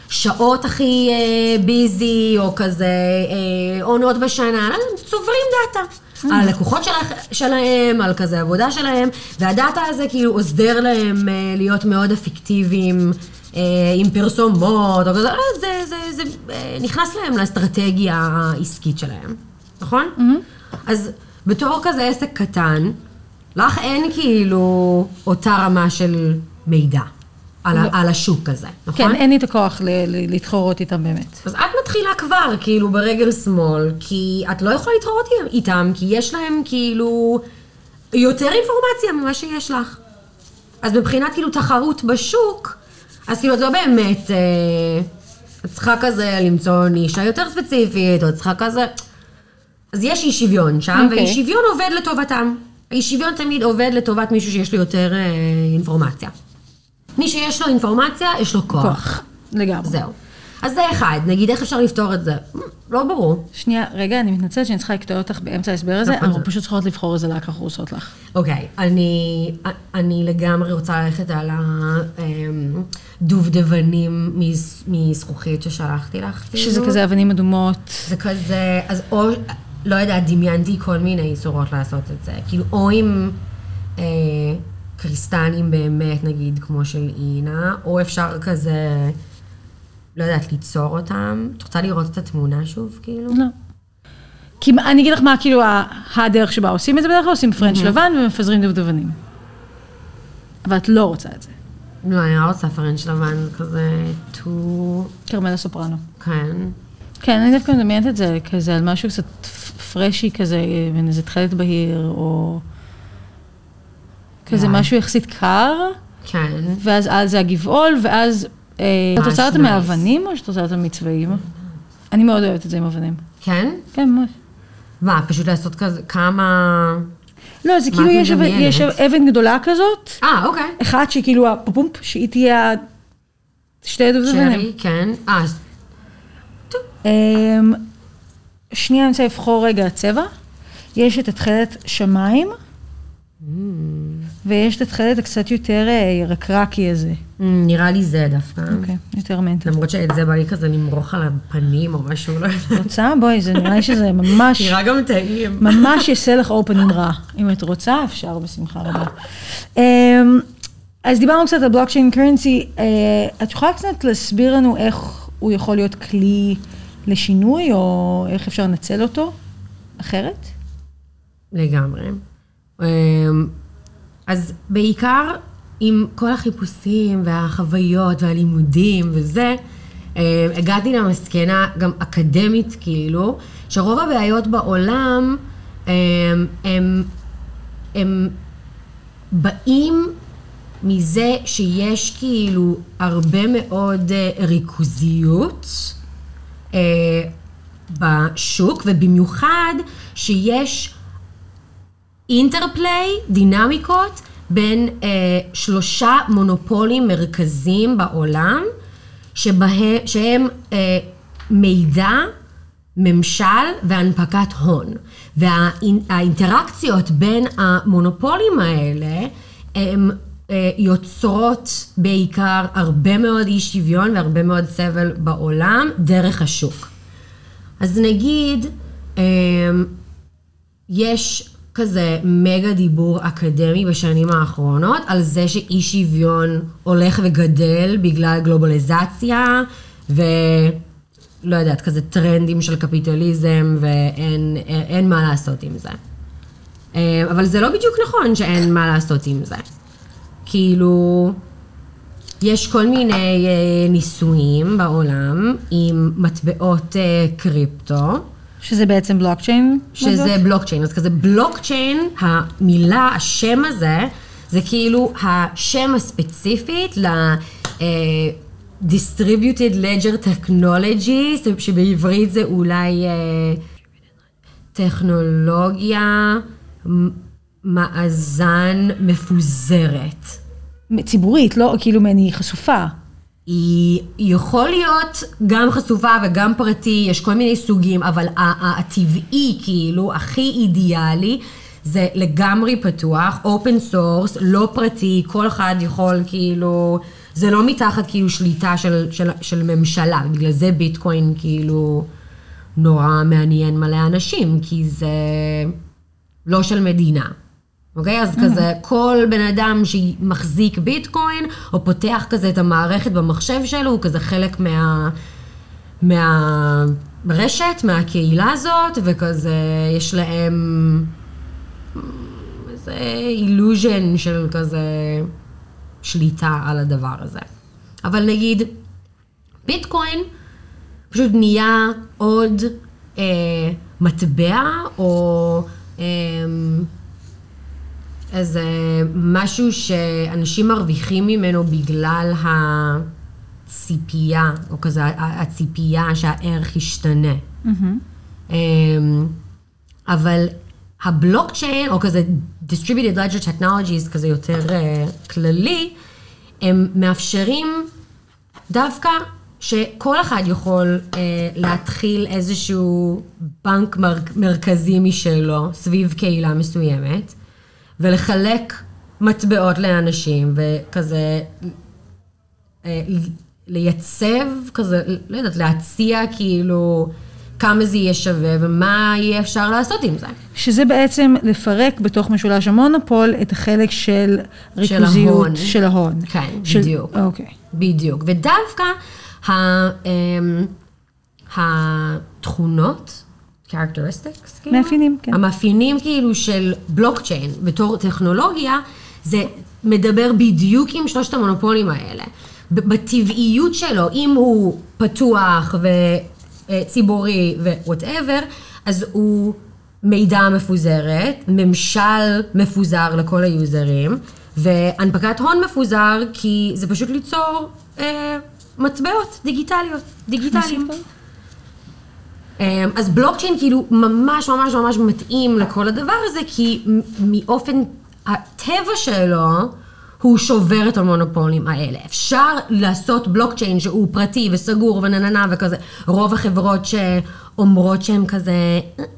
שעות הכי אה, busy, או כזה אה, עונות בשנה, הם צוברים דאטה. על הלקוחות שלהם, על כזה עבודה שלהם, והדאטה הזה כאילו עוזר להם אה, להיות מאוד אפקטיביים אה, עם פרסומות, או כזה, זה, זה, זה אה, נכנס להם לאסטרטגיה העסקית שלהם, נכון? אז בתור כזה עסק קטן, לך אין כאילו אותה רמה של מידע על, ה- על השוק הזה, נכון? כן, אין לי את הכוח להתחרות איתם באמת. אז את מתחילה כבר, כאילו, ברגל שמאל, כי את לא יכולה להתחרות איתם, כי יש להם, כאילו, יותר אינפורמציה ממה שיש לך. אז מבחינת, כאילו, תחרות בשוק, אז כאילו, את לא באמת, אה, את צריכה כזה למצוא נישה יותר ספציפית, או את צריכה כזה... אז יש אי שוויון שם, אוקיי. ואי שוויון עובד לטובתם. אי שוויון תמיד עובד לטובת מישהו שיש לו יותר אה, אינפורמציה. מי שיש לו אינפורמציה, יש לו כוח. כוח. לגמרי. זהו. אז זה אחד, נגיד איך אפשר לפתור את זה? לא ברור. שנייה, רגע, אני מתנצלת שאני צריכה לקטוע אותך באמצע ההסבר הזה, נכון. אנחנו פשוט צריכות לבחור איזה לק אנחנו עושות לך. אוקיי, אני, אני לגמרי רוצה ללכת על הדובדבנים מז- מזכוכית ששלחתי לך. שזה כאילו. כזה אבנים אדומות. זה כזה, אז או, לא יודעת, דמיינתי כל מיני צורות לעשות את זה. כאילו, או עם אה, קריסטלים באמת, נגיד, כמו של אינה, או אפשר כזה, לא יודעת, ליצור אותם. את רוצה לראות את התמונה שוב, כאילו? לא. כי אני אגיד לך מה כאילו הדרך שבה עושים את זה בדרך כלל, עושים פרנץ' לבן ומפזרים דובדבנים. אבל את לא רוצה את זה. לא, אני לא רוצה פרנץ' לבן, כזה טו... כרמלה סופרנו. כן. כן, אני דווקא מדמיינת את זה כזה על משהו קצת פרשי כזה, בין איזה תכלת בהיר, או כזה כן. משהו יחסית קר, כן. ואז על זה הגבעול, ואז... אה, את רוצה אותם. מאבנים, או שאת רוצה אותם מצבעים? אני מאוד אוהבת את זה עם אבנים. כן? כן, ממש. מה, פשוט לעשות כזה כמה... לא, זה כאילו יש? יש אבן גדולה כזאת, אה, אוקיי. אחת שהיא כאילו הפופומפ, שהיא תהיה שתי דובדבנים. שרי, כן. אה, אז- אמ, שנייה, אני רוצה לבחור רגע צבע. יש את התכלת שמיים, ויש את התכלת הקצת יותר אה, ירקרקי הזה. נראה לי זה דווקא. אוקיי, יותר מנטה. למרות שאת זה בא לי כזה למרוח על הפנים או משהו, לא יודעת. רוצה? בואי, זה נראה לי שזה ממש, נראה גם טעים. ממש יעשה לך אופנינג רע. אם את רוצה, אפשר בשמחה רבה. אמ, אז דיברנו קצת על בלוקצ'יין קרנסי. את יכולה קצת להסביר לנו איך הוא יכול להיות כלי לשינוי, או איך אפשר לנצל אותו אחרת? לגמרי. אז בעיקר עם כל החיפושים והחוויות והלימודים וזה, אמ, הגעתי למסקנה, גם אקדמית כאילו, שרוב הבעיות בעולם אמ, הם, הם באים מזה שיש כאילו הרבה מאוד אה, ריכוזיות אה, בשוק, ובמיוחד שיש אינטרפליי, דינמיקות, בין אה, שלושה מונופולים מרכזיים בעולם, שבה, שהם אה, מידע, ממשל והנפקת הון. והאינטראקציות בין המונופולים האלה, הם אה, יוצרות בעיקר הרבה מאוד אי שוויון והרבה מאוד סבל בעולם דרך השוק. אז נגיד, אמ, יש כזה מגה דיבור אקדמי בשנים האחרונות על זה שאי שוויון הולך וגדל בגלל גלובליזציה ולא יודעת, כזה טרנדים של קפיטליזם ואין אין מה לעשות עם זה. אמ, אבל זה לא בדיוק נכון שאין מה לעשות עם זה. כאילו, יש כל מיני אה, ניסויים בעולם עם מטבעות אה, קריפטו, שזה בעצם בלוקצ'יין? שזה בלוקצ'יין. אז כזה בלוקצ'יין, המילה, השם הזה, זה כאילו השם הספציפית ל... אה, Distributed Ledger Technology, שבעברית זה אולי אה, טכנולוגיה מאזן מפוזרת. ציבורית, לא כאילו אני חשופה. היא יכול להיות גם חשופה וגם פרטי, יש כל מיני סוגים, אבל הטבעי, כאילו, הכי אידיאלי, זה לגמרי פתוח, open source, לא פרטי, כל אחד יכול כאילו, זה לא מתחת כאילו שליטה של, של, של ממשלה, בגלל זה ביטקוין כאילו נורא מעניין מלא אנשים, כי זה לא של מדינה. אוקיי? אז כזה, כל בן אדם שמחזיק ביטקוין, או פותח כזה את המערכת במחשב שלו, הוא כזה חלק מה... מהרשת, מהקהילה הזאת, וכזה, יש להם איזה אילוז'ן של כזה שליטה על הדבר הזה. אבל נגיד, ביטקוין פשוט נהיה עוד אה, מטבע, או אה, איזה משהו שאנשים מרוויחים ממנו בגלל הציפייה, או כזה הציפייה שהערך ישתנה. אמ, אבל הבלוקצ'יין, או כזה Distributed Ledger Technologies, כזה יותר uh, כללי, הם מאפשרים דווקא שכל אחד יכול uh, להתחיל איזשהו בנק מר- מרכזי משלו, סביב קהילה מסוימת, ולחלק מטבעות לאנשים, וכזה אה, לייצב, כזה, לא יודעת, להציע כאילו כמה זה יהיה שווה ומה יהיה אפשר לעשות עם זה. שזה בעצם לפרק בתוך משולש המונופול את החלק של ריכוזיות ההון. של ההון. כן, של- בדיוק. אוקיי. בדיוק. ודווקא ה, אמ, התכונות, characteristics, כאילו, מאפיינים, כן. המאפיינים כאילו של בלוקצ'יין בתור טכנולוגיה, זה מדבר בדיוק עם שלושת המונופולים האלה. בטבעיות שלו, אם הוא פתוח וציבורי whatever, אז הוא מידע מפוזרת, ממשל מפוזר לכל היוזרים, והנפקת הון מפוזר, כי זה פשוט ליצור אה, מטבעות דיגיטליות, דיגיטליים. אמ, אז בלוקצ'יין כאילו ממש ממש ממש מתאים לכל הדבר הזה, כי מאופן הטבע שלו, הוא שובר את המונופולים האלה. אפשר לעשות בלוקצ'יין שהוא פרטי וסגור ונננה וכזה. רוב החברות שאומרות שהן כזה,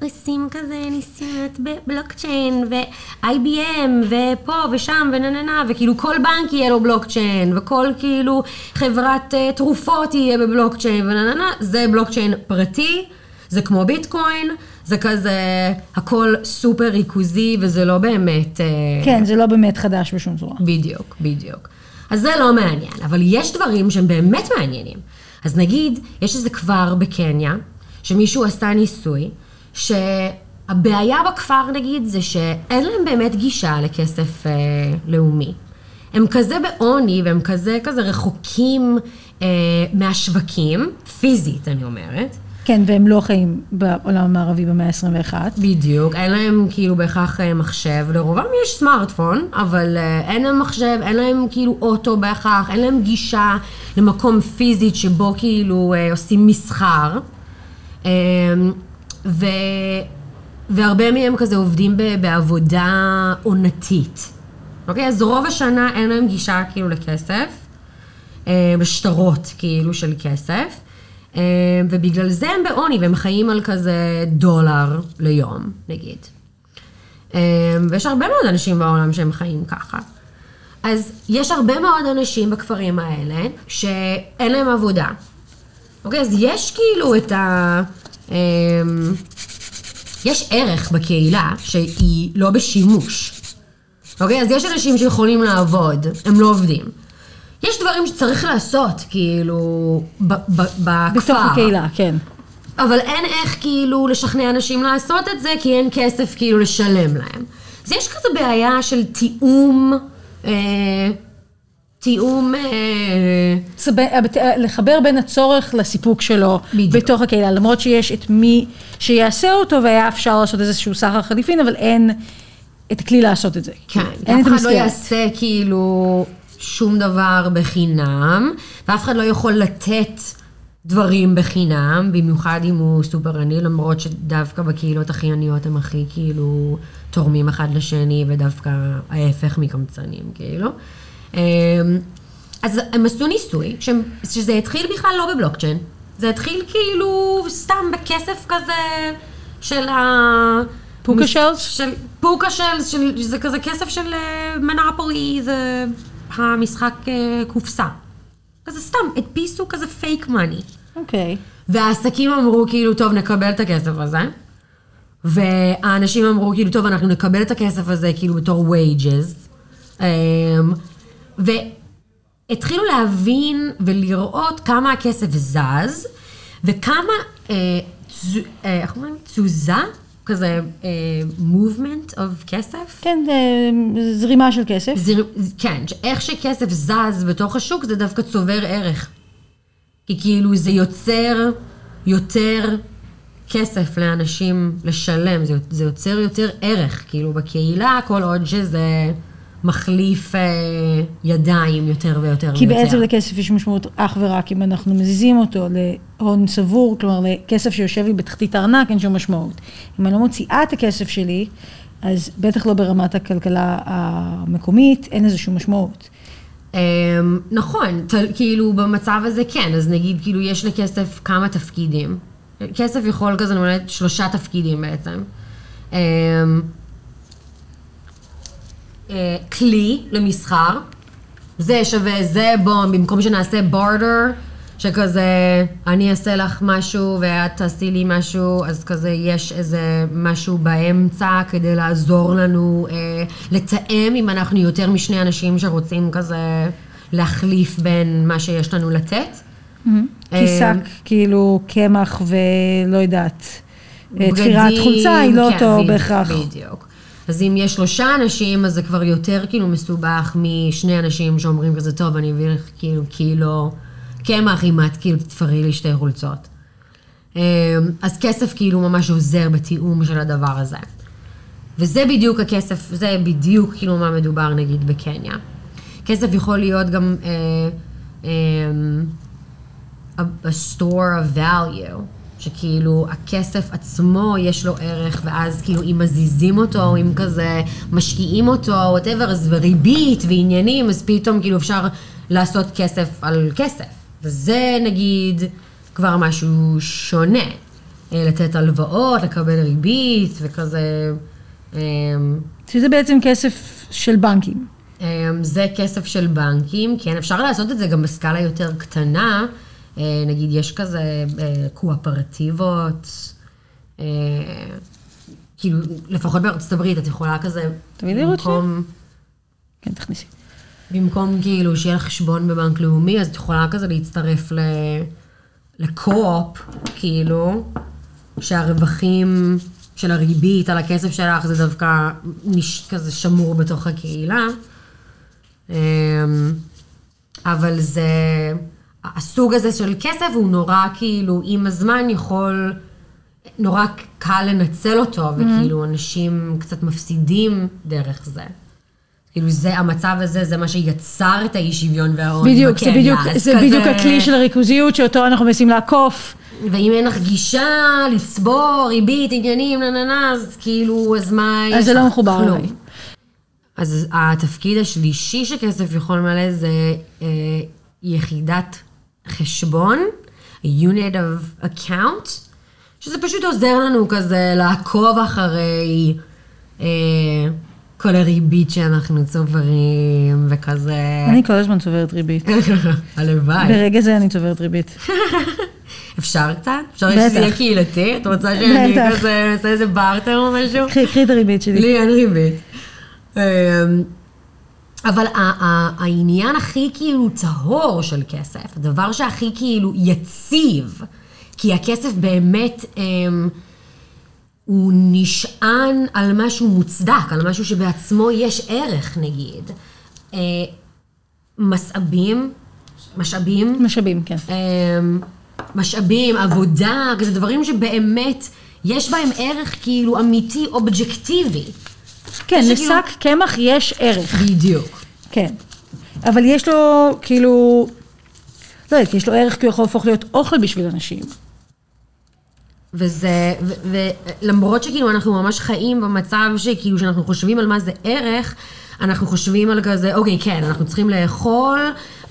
עושים כזה ניסיונות בבלוקצ'יין, ו-IBM, ופה ושם ונננה, וכאילו כל בנק יהיה לו בלוקצ'יין, וכל כאילו חברת אה, תרופות יהיה בבלוקצ'יין ונננה, זה בלוקצ'יין פרטי. זה כמו ביטקוין, זה כזה הכל סופר ריכוזי וזה לא באמת... אה, כן, זה לא באמת חדש בשום צורה. בדיוק, בדיוק. אז זה לא מעניין, אבל יש דברים שהם באמת מעניינים. אז נגיד, יש איזה כפר בקניה, שמישהו עשה ניסוי, שהבעיה בכפר נגיד זה שאין להם באמת גישה לכסף אה, לאומי. הם כזה בעוני והם כזה כזה רחוקים אה, מהשווקים, פיזית אני אומרת. כן, והם לא חיים בעולם המערבי במאה ה-21. בדיוק, אין להם כאילו בהכרח אה, מחשב, לרובם יש סמארטפון, אבל אה, אין להם מחשב, אין להם כאילו אוטו בהכרח, אין להם גישה למקום פיזית שבו כאילו אה, עושים מסחר. אה, ו... והרבה מהם כזה עובדים בעבודה עונתית. אוקיי? אז רוב השנה אין להם גישה כאילו לכסף, בשטרות כאילו של כסף, ובגלל זה הם בעוני והם חיים על כזה דולר ליום, נגיד. אה, ויש הרבה מאוד אנשים בעולם שהם חיים ככה. אז יש הרבה מאוד אנשים בכפרים האלה שאין להם עבודה. אוקיי, אז יש כאילו את ה... אמ, יש ערך בקהילה שהיא לא בשימוש. אוקיי, אז יש אנשים שיכולים לעבוד, הם לא עובדים. יש דברים שצריך לעשות, כאילו, ב- ב- בכפר. בתוך הקהילה, כן. אבל אין איך כאילו לשכנע אנשים לעשות את זה, כי אין כסף כאילו לשלם להם. אז יש כזה בעיה של תיאום, אה, תיאום, אה, סב- הבת- לחבר בין הצורך לסיפוק שלו בדיוק. בתוך הקהילה, למרות שיש את מי שיעשה אותו והיה אפשר לעשות איזשהו סחר חליפין, אבל אין את הכלי לעשות את זה. כן, אף אחד לא. יעשה כאילו שום דבר בחינם, ואף אחד לא יכול לתת דברים בחינם, במיוחד אם הוא סופר עני, למרות שדווקא בקהילות הכי עניות הם הכי כאילו תורמים אחד לשני, ודווקא ההפך מקמצנים, כאילו. אמ, אז הם עשו ניסוי, שזה התחיל בכלל לא בבלוקצ'יין, זה התחיל כאילו סתם בכסף כזה של ה... פוקה שלס? של פוקה שלס, של, זה כזה כסף של מנפולי, זה המשחק אה, קופסה. כזה סתם, הדפיסו כזה פייק מאני. אוקיי. והעסקים אמרו כאילו, טוב, נקבל את הכסף הזה. והאנשים אמרו כאילו, טוב, אנחנו נקבל את הכסף הזה כאילו בתור wages. אמ, והתחילו להבין ולראות כמה הכסף זז, וכמה, אה, אה, איך אומרים? תזוזה? כזה אה, movement of כסף? כן, זה זרימה של כסף. זיר... כן, איך שכסף זז בתוך השוק זה דווקא צובר ערך. כי כאילו זה יוצר יותר כסף לאנשים לשלם, זה, זה יוצר יותר ערך, כאילו בקהילה, כל עוד שזה מחליף אה, ידיים יותר ויותר כי ויותר. בעצם לכסף יש משמעות אך ורק אם אנחנו מזיזים אותו להון צבור, כלומר לכסף שיושב לי בתחתית הארנק, אין שום משמעות. אם אני לא מוציאה את הכסף שלי, אז בטח לא ברמת הכלכלה המקומית, אין לזה שום משמעות. אמ, נכון, ת- כאילו במצב הזה כן, אז נגיד כאילו יש לכסף כמה תפקידים. כסף יכול כזה למלא שלושה תפקידים בעצם. אה, כלי למסחר, זה שווה זה, בוא, במקום שנעשה בורדר, שכזה אני אעשה לך משהו ואת תעשי לי משהו, אז כזה יש איזה משהו באמצע כדי לעזור לנו אה, לתאם אם אנחנו יותר משני אנשים שרוצים כזה להחליף בין מה שיש לנו לתת. כי שק, כאילו, קמח ולא יודעת, אה, תפירת חולצה היא לא כן, אותו בהכרח. בדיוק. אז אם יש שלושה אנשים, אז זה כבר יותר כאילו מסובך משני אנשים שאומרים כזה, טוב, אני אביא לך כאילו קילו קמח אם את כאילו תתפרי לי שתי חולצות. אמ, אז כסף כאילו ממש עוזר בתיאום של הדבר הזה. וזה בדיוק הכסף, זה בדיוק כאילו מה מדובר נגיד בקניה. כסף יכול להיות גם אה, אה, a, a store of value, שכאילו הכסף עצמו יש לו ערך, ואז כאילו אם מזיזים אותו, או אם כזה משקיעים אותו, וואטאבר, אז וריבית ועניינים, אז פתאום כאילו אפשר לעשות כסף על כסף. וזה נגיד כבר משהו שונה. אה, לתת הלוואות, לקבל ריבית וכזה. אה, שזה בעצם כסף של בנקים. אמ, זה כסף של בנקים, כן, אפשר לעשות את זה גם בסקאלה יותר קטנה. אה, נגיד, יש כזה אה, קואפרטיבות, אה, כאילו, לפחות בארצות הברית, את יכולה כזה, לי רוטשילד. במקום, כן, תכניסי. במקום כאילו שיהיה לך חשבון בבנק לאומי, אז את יכולה כזה להצטרף ל... לקו-אופ, כאילו, שהרווחים של הריבית על הכסף שלך זה דווקא נש... כזה שמור בתוך הקהילה. אמ, אבל זה, הסוג הזה של כסף הוא נורא כאילו, עם הזמן יכול, נורא קל לנצל אותו, וכאילו אנשים קצת מפסידים דרך זה. כאילו זה, המצב הזה, זה מה שיצר את האי שוויון והעוני בדיוק, זה בקניה, בדיוק, אז זה כזה- בדיוק הכלי של הריכוזיות שאותו אנחנו מנסים לעקוף. ואם אין לך גישה לצבור, ריבית, עניינים, נה נה נה, אז כאילו, אז מה? אז זה לא מחובר. אליי. אז התפקיד השלישי שכסף יכול למלא זה אה, יחידת חשבון, unit of account, שזה פשוט עוזר לנו כזה לעקוב אחרי אה, כל הריבית שאנחנו צוברים, וכזה... אני כל הזמן צוברת ריבית. הלוואי. ברגע זה אני צוברת ריבית. אפשר קצת? אפשר. שזה יהיה קהילתי? את רוצה שאני. כזה אעשה איזה בארטר או משהו? קחי קחי את הריבית שלי. לי אין ריבית. אבל העניין הכי כאילו טהור של כסף, הדבר שהכי כאילו יציב, כי הכסף באמת, אמ, הוא נשען על משהו מוצדק, על משהו שבעצמו יש ערך נגיד. אה, משאבים, משאבים, משאבים, כן. אמ, משאבים, עבודה, כזה דברים שבאמת יש בהם ערך כאילו אמיתי, אובג'קטיבי. כן, לשק קמח יש ערך. בדיוק. כן. אבל יש לו, כאילו, לא יודעת, יש לו ערך כי הוא יכול להפוך להיות אוכל בשביל אנשים. וזה, ולמרות שכאילו אנחנו ממש חיים במצב שכאילו שאנחנו חושבים על מה זה ערך, אנחנו חושבים על כזה, אוקיי, כן, אנחנו צריכים לאכול,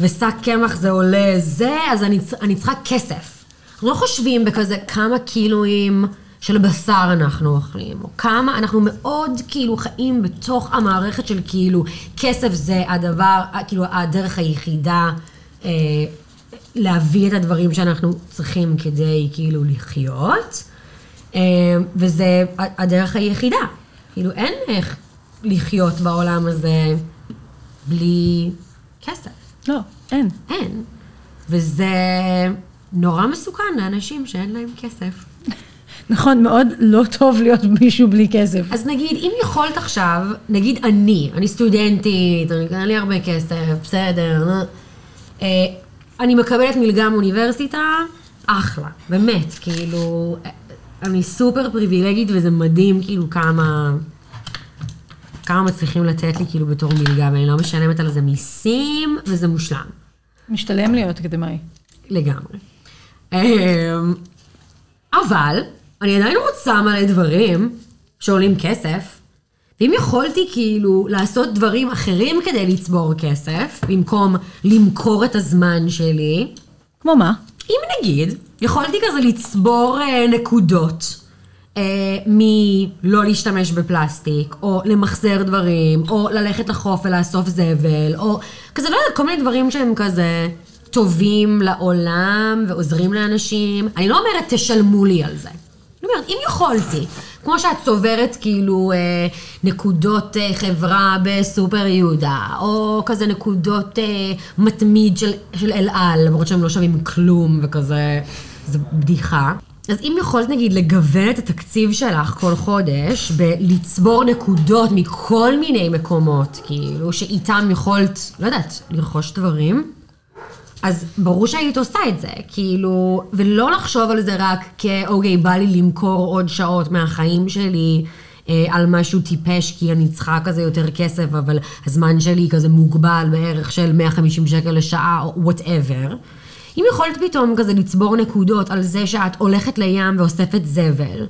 ושק קמח זה עולה זה, אז אני, אני צריכה כסף. אנחנו לא חושבים בכזה כמה קילואים של בשר אנחנו אוכלים, או כמה, אנחנו מאוד כאילו חיים בתוך המערכת של כאילו, כסף זה הדבר, כאילו הדרך היחידה אה, להביא את הדברים שאנחנו צריכים כדי כאילו לחיות, אה, וזה הדרך היחידה. כאילו אין איך לחיות בעולם הזה בלי כסף. לא, אין. אין. וזה נורא מסוכן לאנשים שאין להם כסף. נכון, מאוד לא טוב להיות מישהו בלי כסף. אז נגיד, אם יכולת עכשיו, נגיד אני, אני סטודנטית, אני- אין לי הרבה כסף, בסדר. אה, אני מקבלת מלגה מאוניברסיטה, אחלה, באמת, כאילו, אה, אני סופר פריבילגית וזה מדהים, כאילו, כמה, כמה מצליחים לתת לי, כאילו, בתור מלגה, ואני לא משלמת על זה מיסים, וזה מושלם. משתלם להיות אקדמאי. לגמרי. אמ, אבל, אני עדיין רוצה מלא דברים שעולים כסף, ואם יכולתי כאילו לעשות דברים אחרים כדי לצבור כסף, במקום למכור את הזמן שלי, כמו מה? אם נגיד, יכולתי כזה לצבור אה, נקודות אה, מלא להשתמש בפלסטיק, או למחזר דברים, או ללכת לחוף ולאסוף זבל, או כזה, לא יודעת, כל מיני דברים שהם כזה טובים לעולם ועוזרים לאנשים. אני לא אומרת תשלמו לי על זה. אני אומרת, אם יכולתי, כמו שאת צוברת כאילו אה, נקודות אה, חברה בסופר יהודה, או כזה נקודות אה, מתמיד של, של אל על, למרות שהם לא שווים כלום וכזה, זה בדיחה. אז אם יכולת נגיד לגוון את התקציב שלך כל חודש בלצבור נקודות מכל מיני מקומות, כאילו, שאיתם יכולת, לא יודעת, לרכוש דברים, אז ברור שהיית עושה את זה, כאילו, ולא לחשוב על זה רק כאוקיי, בא לי למכור עוד שעות מהחיים שלי אה, על משהו טיפש, כי אני צריכה כזה יותר כסף, אבל הזמן שלי כזה מוגבל בערך של 150 שקל לשעה, או וואטאבר. אם יכולת פתאום כזה לצבור נקודות על זה שאת הולכת לים ואוספת זבל,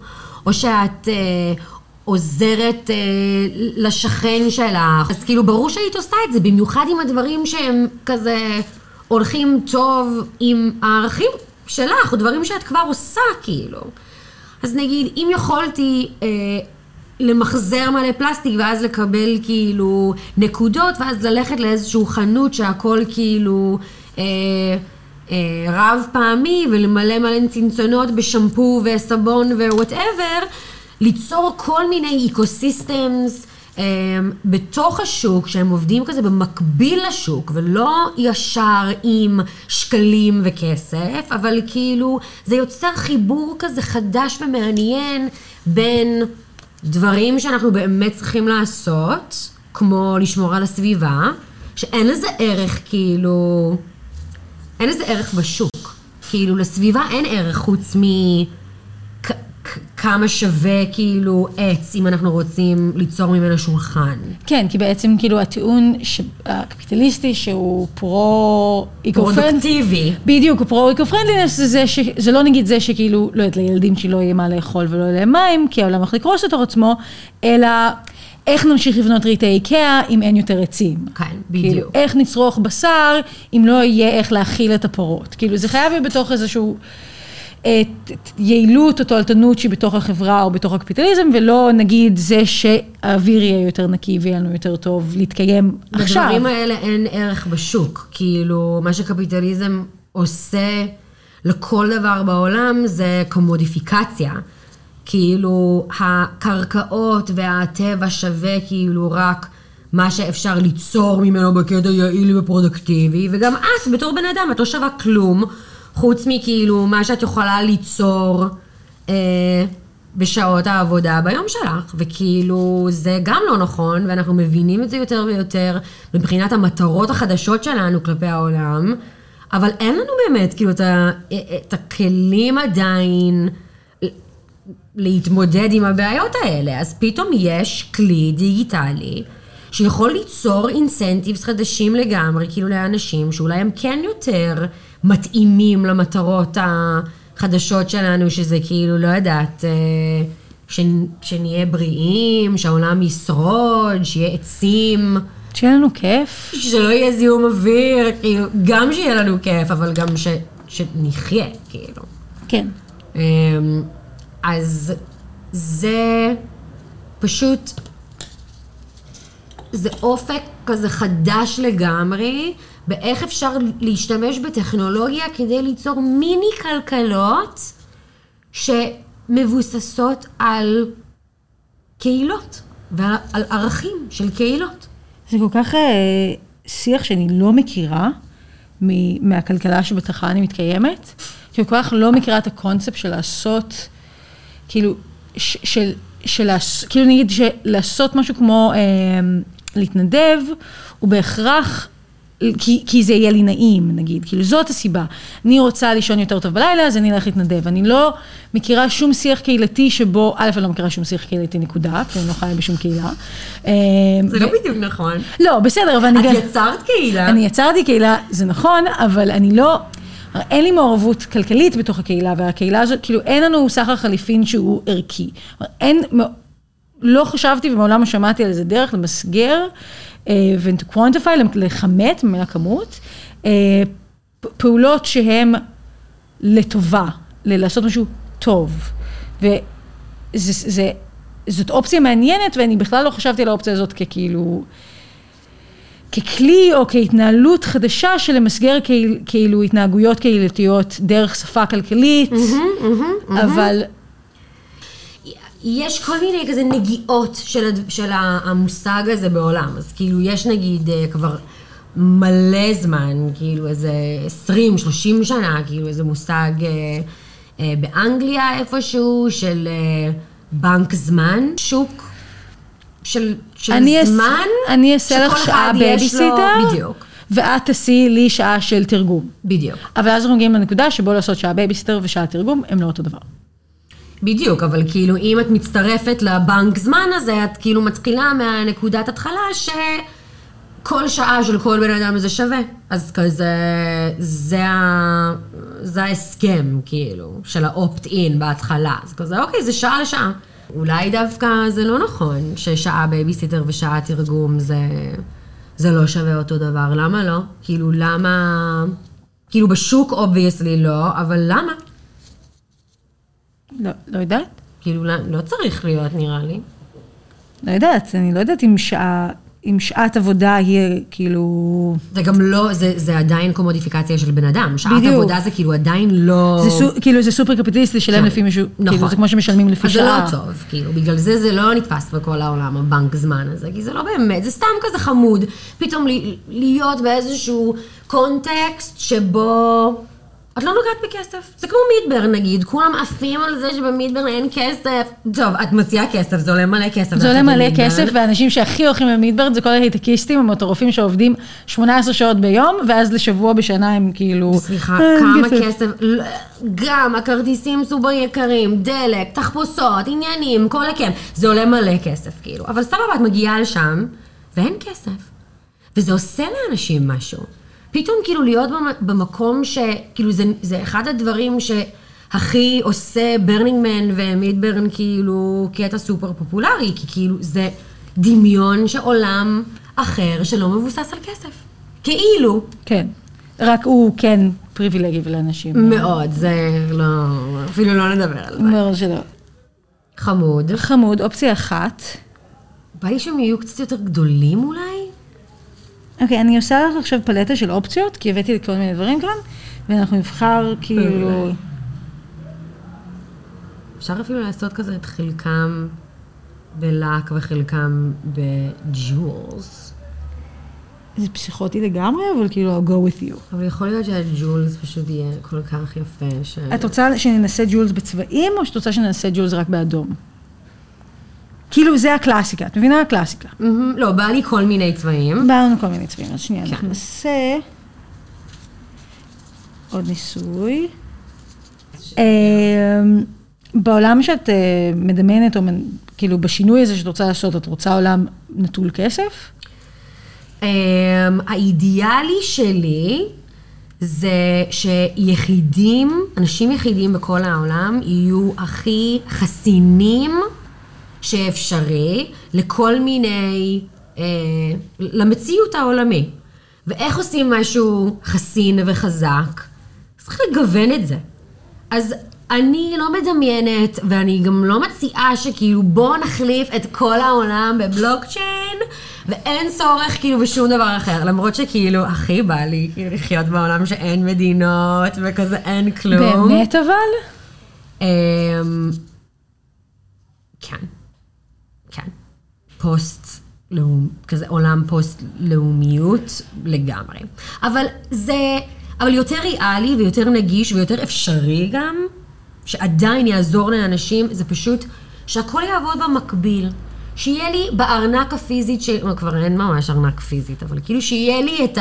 או שאת אה, עוזרת אה, לשכן שלך, אז כאילו ברור שהיית עושה את זה, במיוחד עם הדברים שהם כזה הולכים טוב עם הערכים שלך, או דברים שאת כבר עושה כאילו. אז נגיד, אם יכולתי אה, למחזר מלא פלסטיק ואז לקבל כאילו נקודות, ואז ללכת לאיזשהו חנות שהכל כאילו... אה, אה, רב פעמי ולמלא מלא צנצונות בשמפו וסבון whatever, ליצור כל מיני ecosystems בתוך השוק, שהם עובדים כזה במקביל לשוק, ולא ישר עם שקלים וכסף, אבל כאילו זה יוצר חיבור כזה חדש ומעניין בין דברים שאנחנו באמת צריכים לעשות, כמו לשמור על הסביבה, שאין לזה ערך כאילו... אין לזה ערך בשוק. כאילו, לסביבה אין ערך חוץ מ... כמה שווה כאילו עץ אם אנחנו רוצים ליצור ממנו שולחן. כן, כי בעצם כאילו הטיעון הקפיטליסטי שהוא פרו... פרודוקטיבי. בדיוק, פרו איקו-פרנדלינס זה, זה, ש... זה לא נגיד זה שכאילו, לא יודעת, לילדים שלא יהיה מה לאכול ולא יהיה מים, כי העולם הולך לקרוס לתוך עצמו, אלא איך נמשיך לבנות ריטי איקאה אם אין יותר עצים? כן, בדיוק. כאילו, איך נצרוך בשר אם לא יהיה איך להאכיל את הפרות? כאילו, זה חייב להיות בתוך איזשהו... את יעילות או תועלתנות שהיא בתוך החברה או בתוך הקפיטליזם, ולא נגיד זה שהאוויר יהיה יותר נקי ויהיה לנו יותר טוב להתקיים עכשיו. בדברים האלה אין ערך בשוק. כאילו, מה שקפיטליזם עושה לכל דבר בעולם זה קומודיפיקציה. כאילו הקרקעות והטבע שווה כאילו רק מה שאפשר ליצור ממנו בקטע יעיל ופרודקטיבי, וגם את בתור בן אדם, את לא שווה כלום, חוץ מכאילו מה שאת יכולה ליצור אה, בשעות העבודה ביום שלך, וכאילו זה גם לא נכון, ואנחנו מבינים את זה יותר ויותר מבחינת המטרות החדשות שלנו כלפי העולם, אבל אין לנו באמת כאילו את, ה, את הכלים עדיין. להתמודד עם הבעיות האלה. אז פתאום יש כלי דיגיטלי שיכול ליצור אינסנטיבס חדשים לגמרי, כאילו לאנשים שאולי הם כן יותר מתאימים למטרות החדשות שלנו, שזה כאילו, לא יודעת, אה, ש... שנהיה בריאים, שהעולם ישרוד, שיהיה עצים. שיהיה לנו כיף. שלא יהיה זיהום אוויר, כאילו, גם שיהיה לנו כיף, אבל גם ש... שנחיה, כאילו. כן. אמ, אז זה פשוט, זה אופק כזה חדש לגמרי, באיך אפשר להשתמש בטכנולוגיה כדי ליצור מיני כלכלות שמבוססות על קהילות ועל ערכים של קהילות. זה כל כך אה, שיח שאני לא מכירה מהכלכלה שבתוכה אני מתקיימת, כי כל כך לא מכירה את הקונספט של לעשות... כאילו, ש, של, של, כאילו נגיד שלעשות משהו כמו אה, להתנדב, הוא בהכרח, כי, כי זה יהיה לי נעים, נגיד, כאילו זאת הסיבה. אני רוצה לישון יותר טוב בלילה, אז אני אלך להתנדב. אני לא מכירה שום שיח קהילתי שבו, א', אני לא מכירה שום שיח קהילתי נקודה, כי אני לא חיה בשום קהילה. אה, זה ו... לא בדיוק נכון. לא, בסדר, אבל אני גם... את יצרת קהילה. אני יצרתי קהילה, זה נכון, אבל אני לא... אין לי מעורבות כלכלית בתוך הקהילה, והקהילה הזאת, כאילו אין לנו סחר חליפין שהוא ערכי. אין, לא חשבתי ומעולם לא שמעתי על איזה דרך למסגר uh, ו-to quantify, לכמת ממילה כמות, uh, פעולות שהן לטובה, לעשות משהו טוב. וזאת אופציה מעניינת, ואני בכלל לא חשבתי על האופציה הזאת ככאילו... ככלי או כהתנהלות חדשה של למסגר כאילו התנהגויות קהילתיות דרך שפה כלכלית, אבל... יש כל מיני כזה נגיעות של, של המושג הזה בעולם, אז כאילו יש נגיד אה, כבר מלא זמן, כאילו איזה 20-30 שנה, כאילו איזה מושג אה, אה, באנגליה איפשהו, של אה, בנק זמן, שוק של, של אני זמן, אני אעשה לך שעה בייביסיטר, בדיוק, ואת תעשי לי שעה של תרגום. בדיוק. אבל אז אנחנו מגיעים לנקודה שבו לעשות שעה בייביסיטר ושעה תרגום הם לא אותו דבר. בדיוק, אבל כאילו אם את מצטרפת לבנק זמן הזה, את כאילו מתחילה מהנקודת התחלה שכל שעה של כל בן אדם זה שווה. אז כזה, זה, ה, זה ההסכם, כאילו, של ה opt-in בהתחלה. אז כזה, אוקיי, זה שעה לשעה. אולי דווקא זה לא נכון ששעה בייביסיטר ושעה תרגום זה, זה לא שווה אותו דבר. למה לא? כאילו, למה... כאילו, בשוק obviously לא, אבל למה? לא, לא יודעת. כאילו, לא, לא צריך להיות, נראה לי. לא יודעת, אני לא יודעת אם שעה, אם שעת עבודה היא כאילו... זה גם לא, זה, זה עדיין קומודיפיקציה של בן אדם. שעת בדיוק. עבודה זה כאילו עדיין לא... זה so, כאילו זה סופר קפיטליסט לשלם כן, לפי מישהו, נכון. כאילו זה כמו שמשלמים לפי אז זה שעה. לא טוב, כאילו, בגלל זה זה לא נתפס בכל העולם, הבנק זמן הזה, כי זה לא באמת, זה סתם כזה חמוד, פתאום להיות באיזשהו קונטקסט שבו... את לא נוגעת בכסף. זה כמו מידברן נגיד, כולם עפים על זה שבמידברן אין כסף. טוב, את מציעה כסף, זה עולה מלא כסף. זה עולה מלא. כסף, והאנשים שהכי הולכים למידברד זה כל ההייטקיסטים, המטורפים שעובדים 18 שעות ביום, ואז לשבוע בשנה הם כאילו... סליחה, "אה, כמה כסף, גם הכרטיסים סופר יקרים, דלק, תחפושות, עניינים, כל הכן, זה עולה מלא כסף כאילו. אבל סבבה, את מגיעה לשם, ואין כסף. וזה עושה לאנשים משהו. פתאום כאילו להיות במ- במקום ש... כאילו זה, זה אחד הדברים שהכי עושה ברנינגמן ומידברן כאילו קטע סופר פופולרי, כי כאילו זה דמיון של עולם אחר שלא מבוסס על כסף. כאילו. כן. רק הוא כן פריבילגי ולאנשים. מאוד, זה לא... אפילו לא נדבר על זה. אומר שלא. חמוד. חמוד, אופציה אחת. בא לי שהם יהיו קצת יותר גדולים אולי? אוקיי, אני עושה לך עכשיו פלטה של אופציות, כי הבאתי לי כל מיני דברים כאן, ואנחנו נבחר כאילו... אפשר אפילו לעשות כזה את חלקם בלק וחלקם בג'ולס. זה פסיכוטי לגמרי, אבל כאילו, I'll go with you. אבל יכול להיות שהג'ולס פשוט יהיה כל כך יפה ש... את רוצה שננסה ג'ולס בצבעים, או שאת רוצה שננסה ג'ולס רק באדום? כאילו, זה הקלאסיקה, את מבינה? הקלאסיקה. מהמם, לא, בא לי כל מיני צבעים. בא לנו כל מיני צבעים, אז שנייה, כן. אנחנו נעשה עוד ניסוי. אמ, בעולם שאת אה, מדמיינת, או כאילו בשינוי הזה שאת רוצה לעשות, את רוצה עולם נטול כסף? Um, האידיאלי שלי זה שיחידים, אנשים יחידים בכל העולם, יהיו הכי חסינים שאפשרי לכל מיני, uh, למציאות העולמי. ואיך עושים משהו חסין וחזק? צריך לגוון את זה. אז אני לא מדמיינת, ואני גם לא מציעה שכאילו בואו נחליף את כל העולם בבלוקצ'יין, ואין צורך כאילו בשום דבר אחר. למרות שכאילו הכי בא לי כאילו לחיות בעולם שאין מדינות וכזה אין כלום. באמת אבל? אמ, כן. פוסט לאום, כזה עולם פוסט לאומיות לגמרי. אבל זה, אבל יותר ריאלי ויותר נגיש ויותר אפשרי גם, שעדיין יעזור לאנשים, זה פשוט שהכל יעבוד במקביל. שיהיה לי בארנק הפיזית. או, כבר אין ממש ארנק פיזית, אבל כאילו שיהיה לי את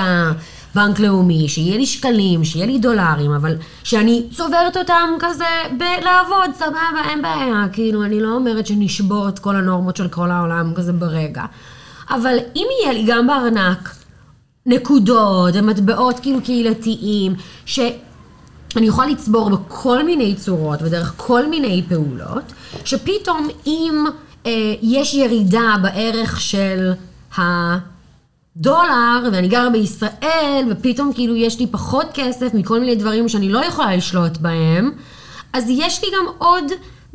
הבנק לאומי, שיהיה לי שקלים, שיהיה לי דולרים, אבל שאני צוברת אותם כזה בלעבוד, סבבה, אין בעיה. כאילו, אני לא אומרת שנשבור את כל הנורמות של כל העולם כזה ברגע. אבל אם יהיה לי גם בארנק נקודות ומטבעות כאילו קהילתיים, ש... אני יכולה לצבור בכל מיני צורות ודרך כל מיני פעולות, שפתאום אם אה, יש ירידה בערך של הדולר, ואני גרה בישראל, ופתאום כאילו יש לי פחות כסף מכל מיני דברים שאני לא יכולה לשלוט בהם, אז יש לי גם עוד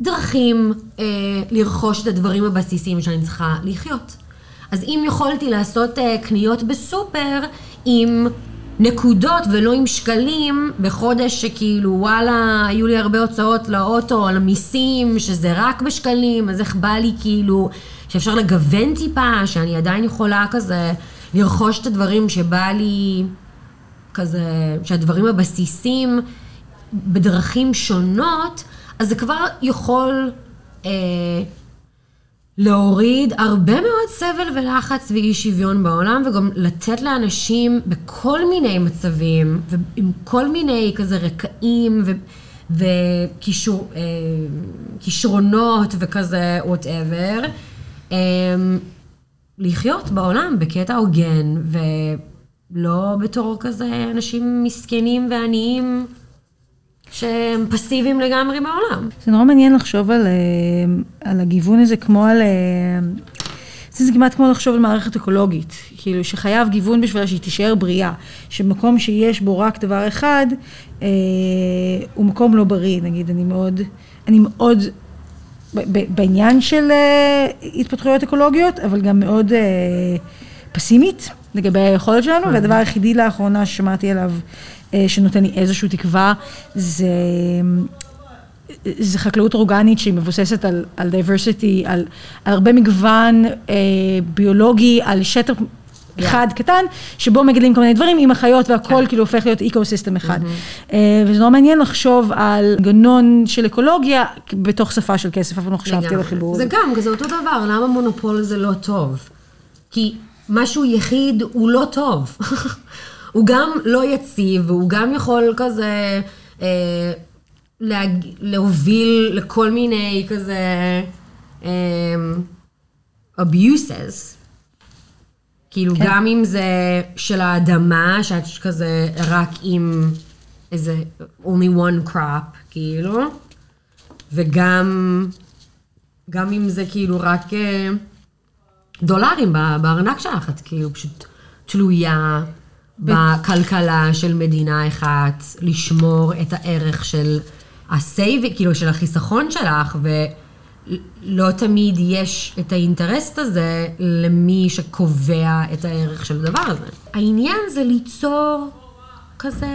דרכים אה, לרכוש את הדברים הבסיסיים שאני צריכה לחיות. אז אם יכולתי לעשות אה, קניות בסופר עם נקודות ולא עם שקלים, בחודש שכאילו וואלה, היו לי הרבה הוצאות לאוטו, על המיסים, שזה רק בשקלים, אז איך בא לי כאילו, שאפשר לגוון טיפה, שאני עדיין יכולה כזה לרכוש את הדברים שבא לי, כזה, שהדברים הבסיסים בדרכים שונות, אז זה כבר יכול אה, להוריד הרבה מאוד סבל ולחץ ואי שוויון בעולם, וגם לתת לאנשים בכל מיני מצבים, ועם כל מיני כזה רקעים וכישרונות אה, וכזה וואטאבר, לחיות בעולם בקטע הוגן, ולא בתור כזה אנשים מסכנים ועניים. שהם פסיביים לגמרי בעולם. זה נורא מעניין לחשוב על, אה, על הגיוון הזה כמו על... אה, זה כמעט כמו לחשוב על מערכת אקולוגית, כאילו שחייב גיוון בשבילה שהיא תישאר בריאה, שמקום שיש בו רק דבר אחד, אה, הוא מקום לא בריא, נגיד, אני מאוד, אני מאוד בעניין של אה, התפתחויות אקולוגיות, אבל גם מאוד אה, פסימית לגבי היכולת שלנו, והדבר היחידי לאחרונה ששמעתי עליו אה, שנותן לי איזושהי תקווה, זה, זה חקלאות אורגנית שהיא מבוססת על, על diversity, על, על הרבה מגוון אה, ביולוגי, על שטח. אחד קטן, שבו מגדלים כל מיני דברים עם החיות והכל yeah. כאילו הופך להיות ecosystem אחד. Mm-hmm. אה, וזה נורא מעניין לחשוב על גנון של אקולוגיה בתוך שפה של כסף, אבל לא חשבתי על החיבור. זה גם, זה אותו דבר, למה מונופול זה לא טוב? כי משהו יחיד הוא לא טוב. הוא גם לא יציב, והוא גם יכול כזה אה, להג... להוביל לכל מיני כזה אה, abuses. כאילו, כן. גם אם זה של האדמה, שאת כזה רק עם איזה only one crop, כאילו, וגם גם אם זה כאילו רק אה, דולרים בארנק שלך, את כאילו פשוט תלויה בכלכלה של מדינה אחת, לשמור את הערך של ה save, כאילו של החיסכון שלך, ולא תמיד יש את האינטרסט הזה למי שקובע את הערך של הדבר הזה. העניין זה ליצור כזה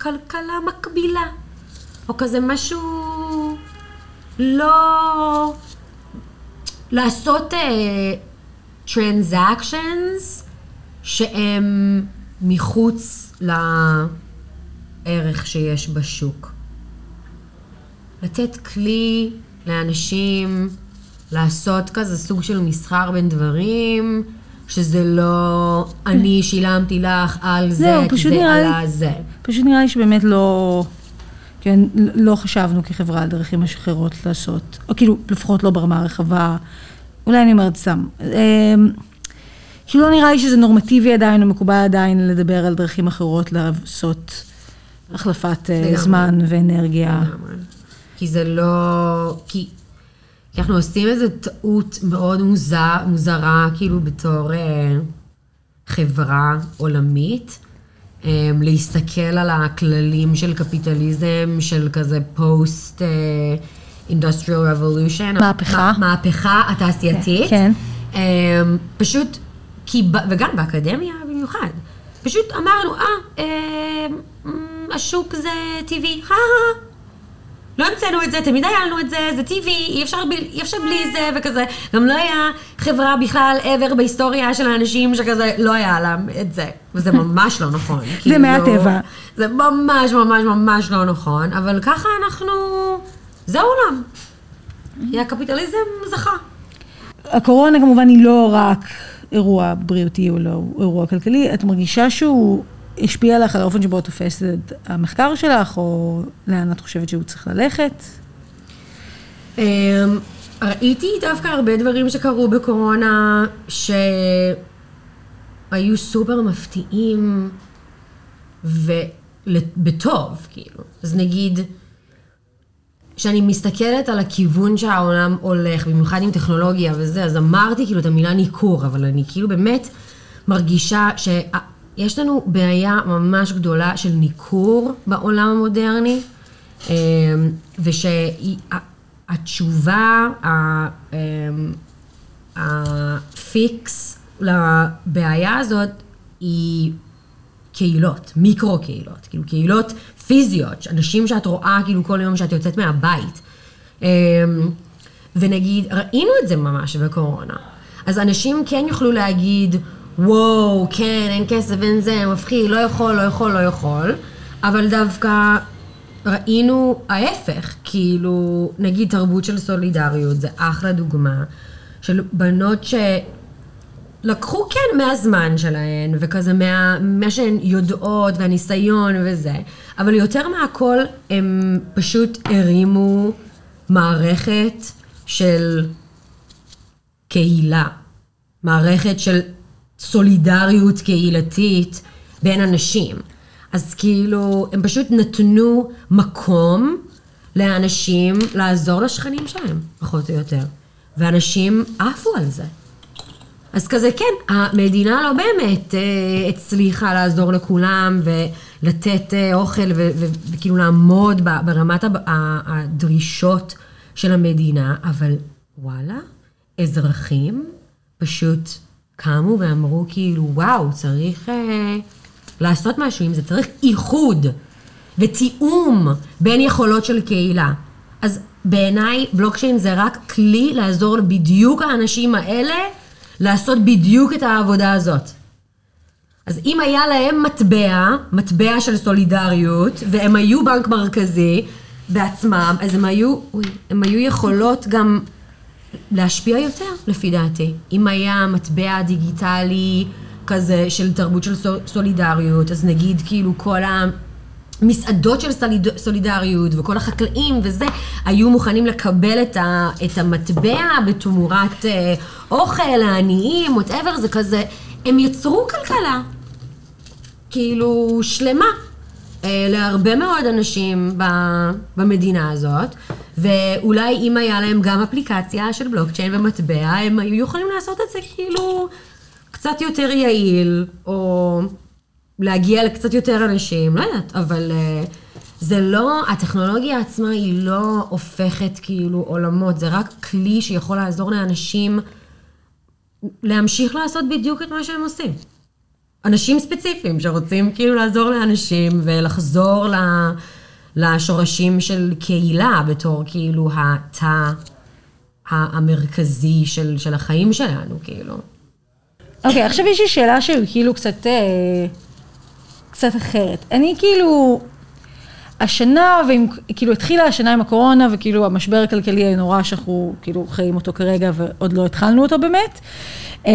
כלכלה מקבילה, או כזה משהו לא... לעשות uh, transactions שהם מחוץ לערך שיש בשוק. לתת כלי לאנשים לעשות כזה סוג של מסחר בין דברים, שזה לא אני שילמתי לך על זה, כי זה עלה זה. פשוט נראה לי שבאמת לא... כן, לא חשבנו כחברה על דרכים אחרות לעשות, או כאילו, לפחות לא ברמה הרחבה, אולי אני אומרת סתם. אמ, כאילו לא נראה לי שזה נורמטיבי עדיין, או מקובל עדיין לדבר על דרכים אחרות לעשות החלפת אה, זמן ואנרגיה. כי זה לא... כי, כי אנחנו עושים איזו טעות מאוד מוזר, מוזרה, כאילו בתור אה, חברה עולמית. אה, להסתכל על הכללים של קפיטליזם, של כזה פוסט אינדוסטריאל רבולושן. מהפכה. מהפכה התעשייתית. כן. אה, פשוט כי, וגם באקדמיה במיוחד. פשוט אמרנו, אה, אה, השוק זה טבעי, לא המצאנו את זה, תמיד היה לנו את זה, זה טבעי, אי אפשר, אי אפשר בלי זה וכזה. גם לא היה חברה בכלל ever בהיסטוריה של האנשים שכזה לא היה לה את זה. וזה ממש לא נכון. זה כאילו, מהטבע. זה ממש ממש ממש לא נכון, אבל ככה אנחנו... זה העולם. כי הקפיטליזם זכה. הקורונה כמובן היא לא רק אירוע בריאותי או לא אירוע כלכלי, את מרגישה שהוא השפיע עליך על האופן שבו את תופסת את המחקר שלך, או לאן את חושבת שהוא צריך ללכת? אמ, ראיתי דווקא הרבה דברים שקרו בקורונה, שהיו סופר מפתיעים, ובטוב, כאילו. אז נגיד, כשאני מסתכלת על הכיוון שהעולם הולך, במיוחד עם טכנולוגיה וזה, אז אמרתי כאילו את המילה ניכור, אבל אני כאילו באמת מרגישה שיש לנו בעיה ממש גדולה של ניכור בעולם המודרני, אמ, ושהתשובה, אמ, ה fix לבעיה הזאת היא קהילות, מיקרו קהילות, כאילו קהילות פיזיות, אנשים שאת רואה כאילו כל יום שאת יוצאת מהבית. אמ, ונגיד, ראינו את זה ממש בקורונה. אז אנשים כן יוכלו להגיד, וואו, כן, אין כסף, אין זה, מפחיד, לא יכול, לא יכול, לא יכול, אבל דווקא ראינו ההפך, כאילו, נגיד תרבות של סולידריות, זה אחלה דוגמה של בנות שלקחו כן מהזמן שלהן, וכזה מה, מה שהן יודעות, והניסיון וזה, אבל יותר מהכל הם פשוט הרימו מערכת של קהילה, מערכת של סולידריות קהילתית בין אנשים. אז כאילו, הם פשוט נתנו מקום לאנשים לעזור לשכנים שלהם, פחות או יותר. ואנשים עפו על זה. אז כזה, כן, המדינה לא באמת אה, הצליחה לעזור לכולם ולתת אה, אוכל וכאילו לעמוד ברמת הדרישות של המדינה, אבל וואלה, אזרחים פשוט קמו ואמרו כאילו, וואו, צריך אה, לעשות משהו עם זה, צריך איחוד ותיאום בין יכולות של קהילה. אז בעיניי בלוקצ'יין זה רק כלי לעזור בדיוק האנשים האלה לעשות בדיוק את העבודה הזאת. אז אם היה להם מטבע, מטבע של סולידריות, והם היו בנק מרכזי בעצמם, אז הם היו, אוי, הם היו יכולות גם להשפיע יותר, לפי דעתי. אם היה מטבע דיגיטלי כזה של תרבות של סול- סולידריות, אז נגיד כאילו כל המסעדות של סוליד... סולידריות וכל החקלאים וזה, היו מוכנים לקבל את, ה... את המטבע בתמורת אה, אוכל לעניים, וואטאבר, זה כזה, הם יצרו כלכלה, כאילו שלמה. אה, להרבה מאוד אנשים במדינה הזאת, ואולי אם היה להם גם אפליקציה של בלוקצ'יין ומטבע, הם היו יכולים לעשות את זה כאילו קצת יותר יעיל, או להגיע לקצת יותר אנשים, לא יודעת, אבל אה, זה לא, הטכנולוגיה עצמה היא לא הופכת כאילו עולמות, זה רק כלי שיכול לעזור לאנשים להמשיך לעשות בדיוק את מה שהם עושים. אנשים ספציפיים שרוצים כאילו לעזור לאנשים ולחזור ל, לשורשים של קהילה בתור כאילו התא המרכזי של, של החיים שלנו, כאילו. אוקיי, עכשיו יש לי שאלה שהיא כאילו קצת, אה, קצת אחרת. אני כאילו, השנה, ועם, כאילו התחילה השנה עם הקורונה, וכאילו המשבר הכלכלי הנורא שאנחנו כאילו חיים אותו כרגע, ועוד לא התחלנו אותו באמת. אה,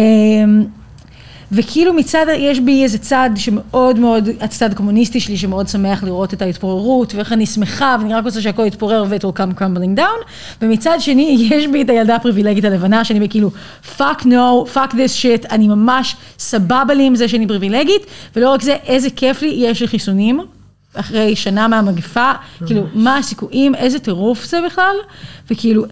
וכאילו מצד, יש בי איזה צד שמאוד מאוד, הצד הקומוניסטי שלי שמאוד שמח לראות את ההתפוררות, ואיך אני שמחה, ואני רק רוצה שהכל יתפורר ו- it will come crumbling down, ומצד שני יש בי את הילדה הפריבילגית הלבנה, שאני כאילו, fuck no, fuck this shit, אני ממש סבבה לי עם זה שאני פריבילגית, ולא רק זה, איזה כיף לי, יש לי חיסונים. אחרי שנה מהמגפה, כאילו, מה הסיכויים, איזה טירוף זה בכלל, וכאילו,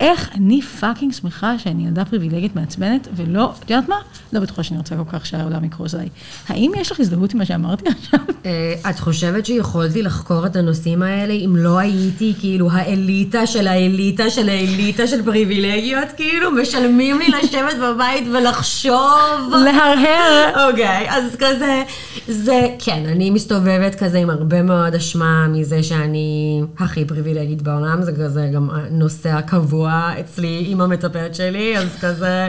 איך אני fucking שמחה שאני ילדה פריבילגית מעצבנת, ולא, את יודעת מה? לא בטוחה שאני רוצה כל כך שהעולם יקרוס עליי. האם יש לך הזדהות עם מה שאמרתי עכשיו? אה, את חושבת שיכולתי לחקור את הנושאים האלה אם לא הייתי כאילו האליטה של האליטה של האליטה של פריבילגיות? כאילו, משלמים לי לשבת בבית ולחשוב. להרהר. אוקיי, אז כזה, זה, כן, אני מסתובבת כזה עם הרבה מאוד אשמה מזה שאני הכי פריבילגית בעולם, זה כזה גם הנושא הקבוע אצלי עם המטפלת שלי, אז כזה...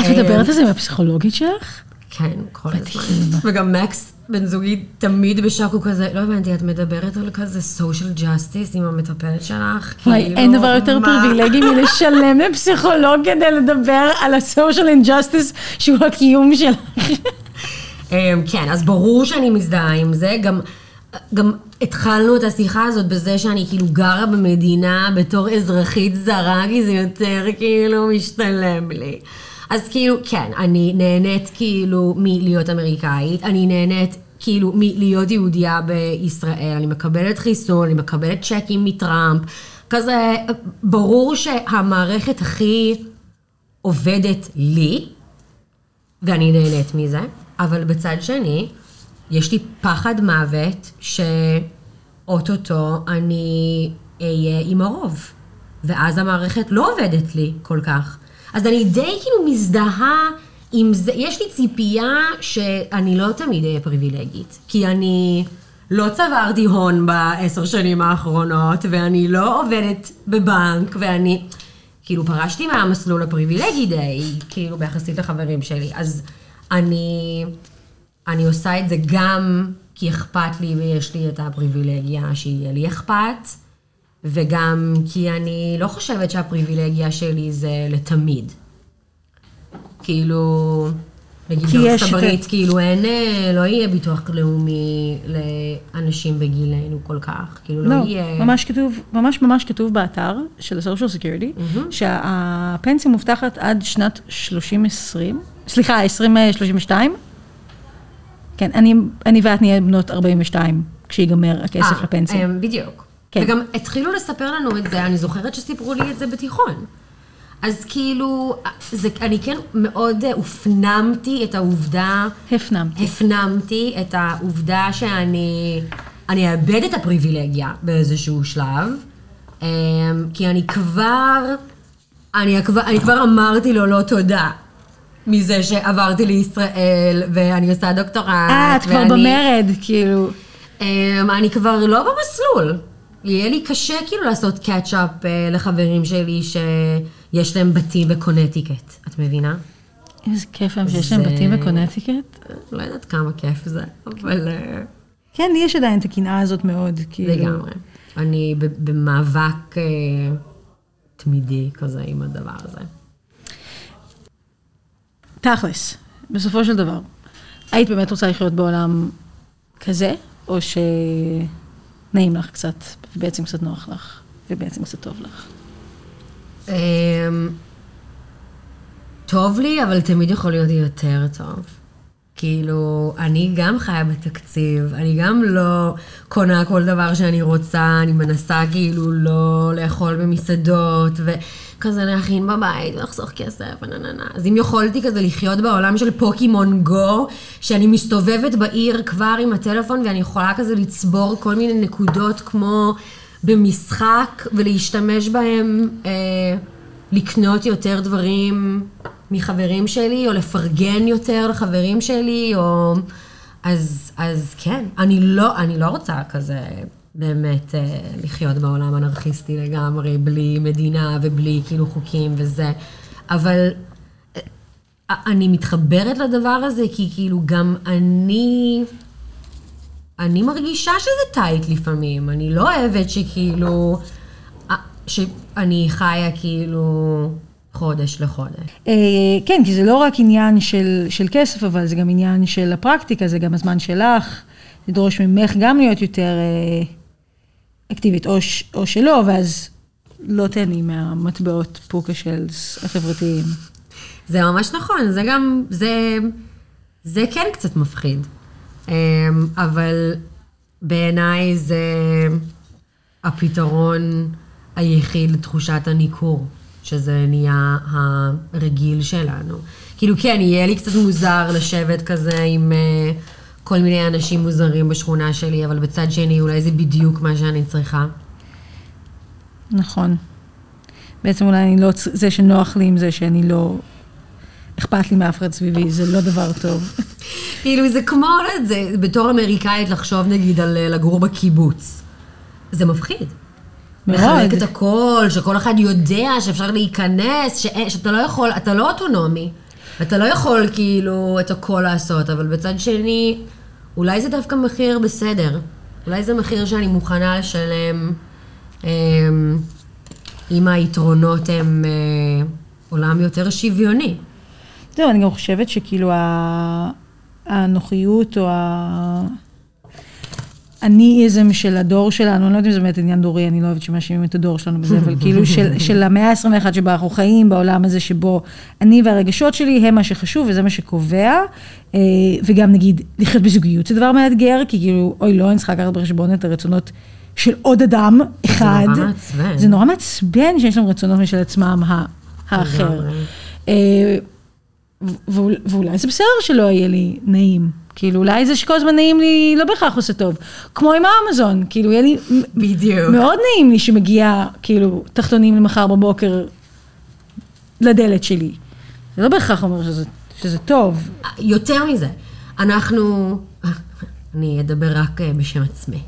את מדברת על זה עם הפסיכולוגית שלך? כן, כל הזמן. וגם מקס, בן זוגי, תמיד בשוק הוא כזה, לא הבנתי, את מדברת על כזה social justice עם המטפלת שלך? וואי, כאילו, אין דבר יותר מה?" פריבילגי מלשלם לפסיכולוג כדי לדבר על ה-social injustice שהוא הקיום שלך. אמ, כן, אז ברור שאני מזדהה עם זה. גם, גם התחלנו את השיחה הזאת בזה שאני כאילו גרה במדינה בתור אזרחית זרה, כי זה יותר כאילו משתלם לי. אז כאילו, כן, אני נהנית כאילו מלהיות אמריקאית, אני נהנית כאילו מלהיות יהודייה בישראל, אני מקבלת חיסון, אני מקבלת צ'קים מטראמפ, כזה, ברור שהמערכת הכי עובדת לי, ואני נהנית מזה, אבל בצד שני, יש לי פחד מוות שאו-טו-טו אני אהיה עם הרוב, ואז המערכת לא עובדת לי כל כך. אז אני די כאילו מזדהה עם זה, יש לי ציפייה שאני לא תמיד אהיה פריבילגית, כי אני לא צברתי הון בעשר שנים האחרונות, ואני לא עובדת בבנק, ואני... כאילו פרשתי מהמסלול הפריבילגי די, כאילו ביחסית לחברים שלי, אז אני, אני עושה את זה גם כי אכפת לי ויש לי את הפריבילגיה שיהיה לי אכפת, וגם כי אני לא חושבת שהפריבילגיה שלי זה לתמיד. כאילו, נגיד בארצות הברית, כאילו אין, אה, לא יהיה ביטוח לאומי לאנשים בגילנו כל כך, כאילו לא, לא, יהיה... ממש כתוב, ממש ממש כתוב באתר של ה-social security, שהפנסיה מובטחת עד שנת 3020, סליחה, 2032. כן, אני, אני ואת נהיה בנות 42 כשיגמר הכסף אה, לפנסיה. אה, בדיוק. כן. וגם התחילו לספר לנו את זה, אני זוכרת שסיפרו לי את זה בתיכון. אז כאילו, זה, אני כן מאוד הפנמתי את העובדה, הפנמתי. הפנמתי את העובדה שאני, אני אאבד את הפריבילגיה באיזשהו שלב, אה, כי אני כבר, אני כבר, אני כבר אמרתי לו לא תודה. מזה שעברתי לישראל, ואני עושה דוקטורט, אה, את כבר במרד, כאילו. אמ, אני כבר לא במסלול. יהיה לי קשה כאילו לעשות catch up לחברים שלי שיש להם בתים בקונטיקט, את מבינה? איזה כיף להם שיש להם בתים בקונטיקט. לא יודעת כמה כיף זה, אבל אה, כן, לי יש עדיין את הקנאה הזאת מאוד, כאילו. לגמרי. אני במאבק אה, תמידי כזה עם הדבר הזה. תכלס, בסופו של דבר, היית באמת רוצה לחיות בעולם כזה, או שנעים לך קצת, ובעצם קצת נוח לך, ובעצם קצת טוב לך? אמ, טוב לי, אבל תמיד יכול להיות יותר טוב. כאילו, אני גם חיה בתקציב, אני גם לא קונה כל דבר שאני רוצה, אני מנסה כאילו לא לאכול במסעדות, וכזה להכין בבית ולחסוך כסף, ונהנהנה. אז אם יכולתי כזה לחיות בעולם של פוקימון גו, שאני מסתובבת בעיר כבר עם הטלפון, ואני יכולה כזה לצבור כל מיני נקודות כמו במשחק, ולהשתמש בהם, אה, לקנות יותר דברים מחברים שלי, או לפרגן יותר לחברים שלי, או... אז, אז כן, אני לא, אני לא רוצה כזה באמת אה, לחיות בעולם אנרכיסטי לגמרי, בלי מדינה ובלי כאילו חוקים וזה, אבל אה, אני מתחברת לדבר הזה, כי כאילו גם אני... אני מרגישה שזה טייט לפעמים, אני לא אוהבת שכאילו, אה, שאני חיה כאילו חודש לחודש. כן, כי זה לא רק עניין של, של כסף, אבל זה גם עניין של הפרקטיקה, זה גם הזמן שלך, לדרוש ממך גם להיות יותר אקטיבית, או, ש, או שלא, ואז לא תהני מהמטבעות פוקשלס החברתיים. זה ממש נכון, זה גם, זה, זה כן קצת מפחיד. אמ, אבל בעיניי זה הפתרון היחיד לתחושת הניכור, שזה נהיה הרגיל שלנו. כאילו כן, יהיה לי קצת מוזר לשבת כזה עם אה, כל מיני אנשים מוזרים בשכונה שלי, אבל בצד שני אולי זה בדיוק מה שאני צריכה. נכון. בעצם אולי אני לא, זה שנוח לי עם זה שאני לא, אכפת לי מאף אחד סביבי, זה לא דבר טוב. כאילו זה כמו, לא זה בתור אמריקאית לחשוב נגיד על אה, לגור בקיבוץ. זה מפחיד. מאוד. לחלק את הכל, שכל אחד יודע שאפשר להיכנס, שאין- שאתה לא יכול, אתה לא אוטונומי. אתה לא יכול כאילו את הכל לעשות, אבל בצד שני, אולי זה דווקא מחיר בסדר. אולי זה מחיר שאני מוכנה לשלם, אה, אם היתרונות הם אה, עולם יותר שוויוני. זהו, אני גם חושבת שכאילו הנוחיות או ה... הניאיזם של הדור שלנו, אני לא יודעת אם זה באמת עניין דורי, אני לא אוהבת שמאשימים את הדור שלנו בזה, אבל כאילו של, של המאה ה-21 שבה אנחנו חיים, בעולם הזה שבו אני והרגשות שלי הם מה שחשוב וזה מה שקובע, אה, וגם נגיד לחיות בזוגיות זה דבר מאתגר, כי כאילו, אוי לא, אני צריכה לקחת בחשבון את הרצונות של עוד אדם אחד. נורא מעצבן. זה נורא מעצבן שיש להם רצונות משל עצמם האחר. אה, ואול, ואולי זה בסדר שלא יהיה לי נעים. כאילו, אולי זה שכל הזמן נעים לי לא בהכרח עושה טוב. כמו עם האמזון, כאילו, יהיה לי... בדיוק. מאוד נעים לי שמגיע, כאילו, תחתונים למחר בבוקר לדלת שלי. זה לא בהכרח אומר שזה, שזה טוב. יותר מזה, אנחנו, אני אדבר רק אה, בשם עצמי.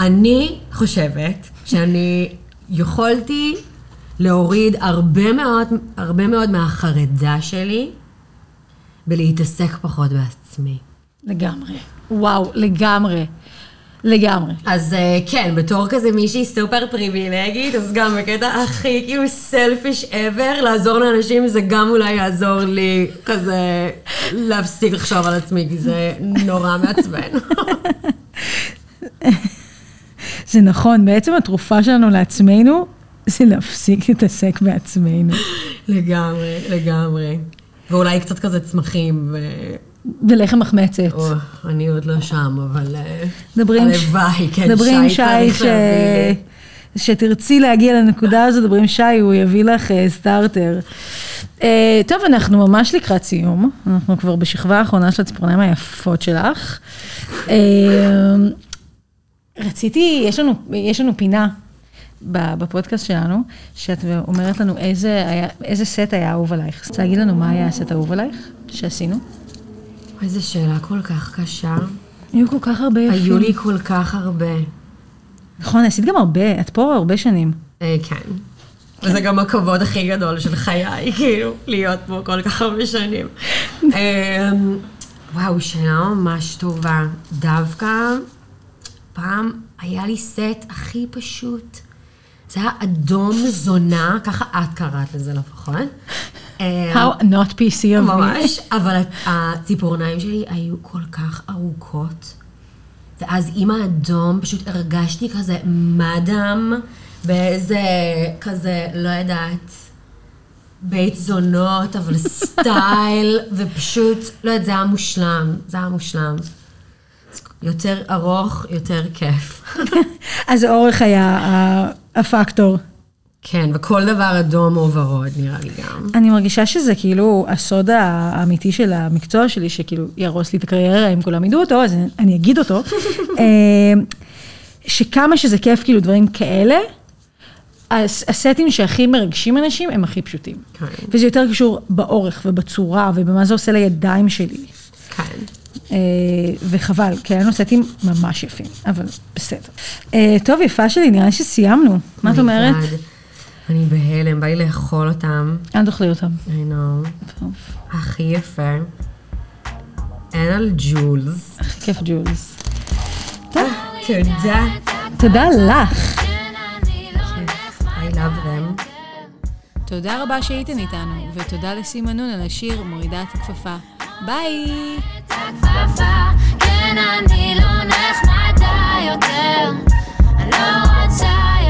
אני חושבת שאני יכולתי להוריד הרבה מאוד, הרבה מאוד מהחרדה שלי בלהתעסק פחות בעצמי. לגמרי. וואו, לגמרי. לגמרי. אז אה, כן, בתור כזה מישהי סופר פריבילגית, אז גם בקטע הכי כאילו סלפיש ever, לעזור לאנשים זה גם אולי יעזור לי כזה להפסיק לחשוב על עצמי, כי זה נורא מעצבן. זה נכון, בעצם התרופה שלנו לעצמנו זה להפסיק להתעסק בעצמנו. לגמרי, לגמרי. ואולי קצת כזה צמחים, ו... ולחם מחמצת. או, אני עוד לא שם, אבל... אה, הלוואי, כן, דברי עם שי ש... שתרצי להגיע לנקודה הזו, דברי עם שי, הוא יביא לך אה, סטארטר. אה, טוב, אנחנו ממש לקראת סיום, אנחנו כבר בשכבה האחרונה של הציפורניים היפות שלך. אה, רציתי, יש לנו, יש לנו פינה בפודקאסט שלנו, שאת אומרת לנו איזה, היה, איזה סט היה אהוב עלייך. רוצה להגיד לנו מה היה הסט האהוב עלייך שעשינו? איזו שאלה כל כך קשה. היו כל כך הרבה יפים. היו לי כל כך הרבה. נכון, עשית גם הרבה, את פה הרבה שנים. אה, כן. וזה גם הכבוד הכי גדול של חיי, כאילו, להיות פה כל כך הרבה שנים. אמ, וואו, שאלה ממש טובה. דווקא פעם היה לי סט הכי פשוט. זה היה אדום זונה, ככה את קראת לזה לפחות. אמ, How not PC of me. ממש, אבל הציפורניים שלי היו כל כך ארוכות. ואז עם האדום פשוט הרגשתי כזה מאדם באיזה כזה, לא יודעת, בית זונות, אבל סטייל, ופשוט, לא יודעת, זה היה מושלם, זה היה מושלם. יותר ארוך, יותר כיף. אז האורך היה הפקטור. כן, וכל דבר אדום או ורוד נראה לי גם. אני מרגישה שזה כאילו הסוד האמיתי של המקצוע שלי, שכאילו יהרוס לי את הקריירה אם כולם ידעו אותו, אז אני אגיד אותו. אה, שכמה שזה כיף כאילו דברים כאלה, הס- הסטים שהכי מרגשים אנשים הם הכי פשוטים. כן. וזה יותר קשור באורך ובצורה ובמה זה עושה לידיים שלי. כן. אה, וחבל, כי היה לנו סטים ממש יפים, אבל בסדר. אה, טוב, יפה שלי, נראה לי שסיימנו. מה את אומרת? אני בהלם, בא לי לאכול אותם. אל תאכלי אותם. I know. הכי יפה. אין על ג'ולס. הכי כיף ג'ולס. תודה. תודה לך. I love. תודה רבה שהייתן איתנו, ותודה לסימה נון על השיר מורידה את הכפפה. ביי! כן, אני לא נחמדה יותר, אני לא רוצה...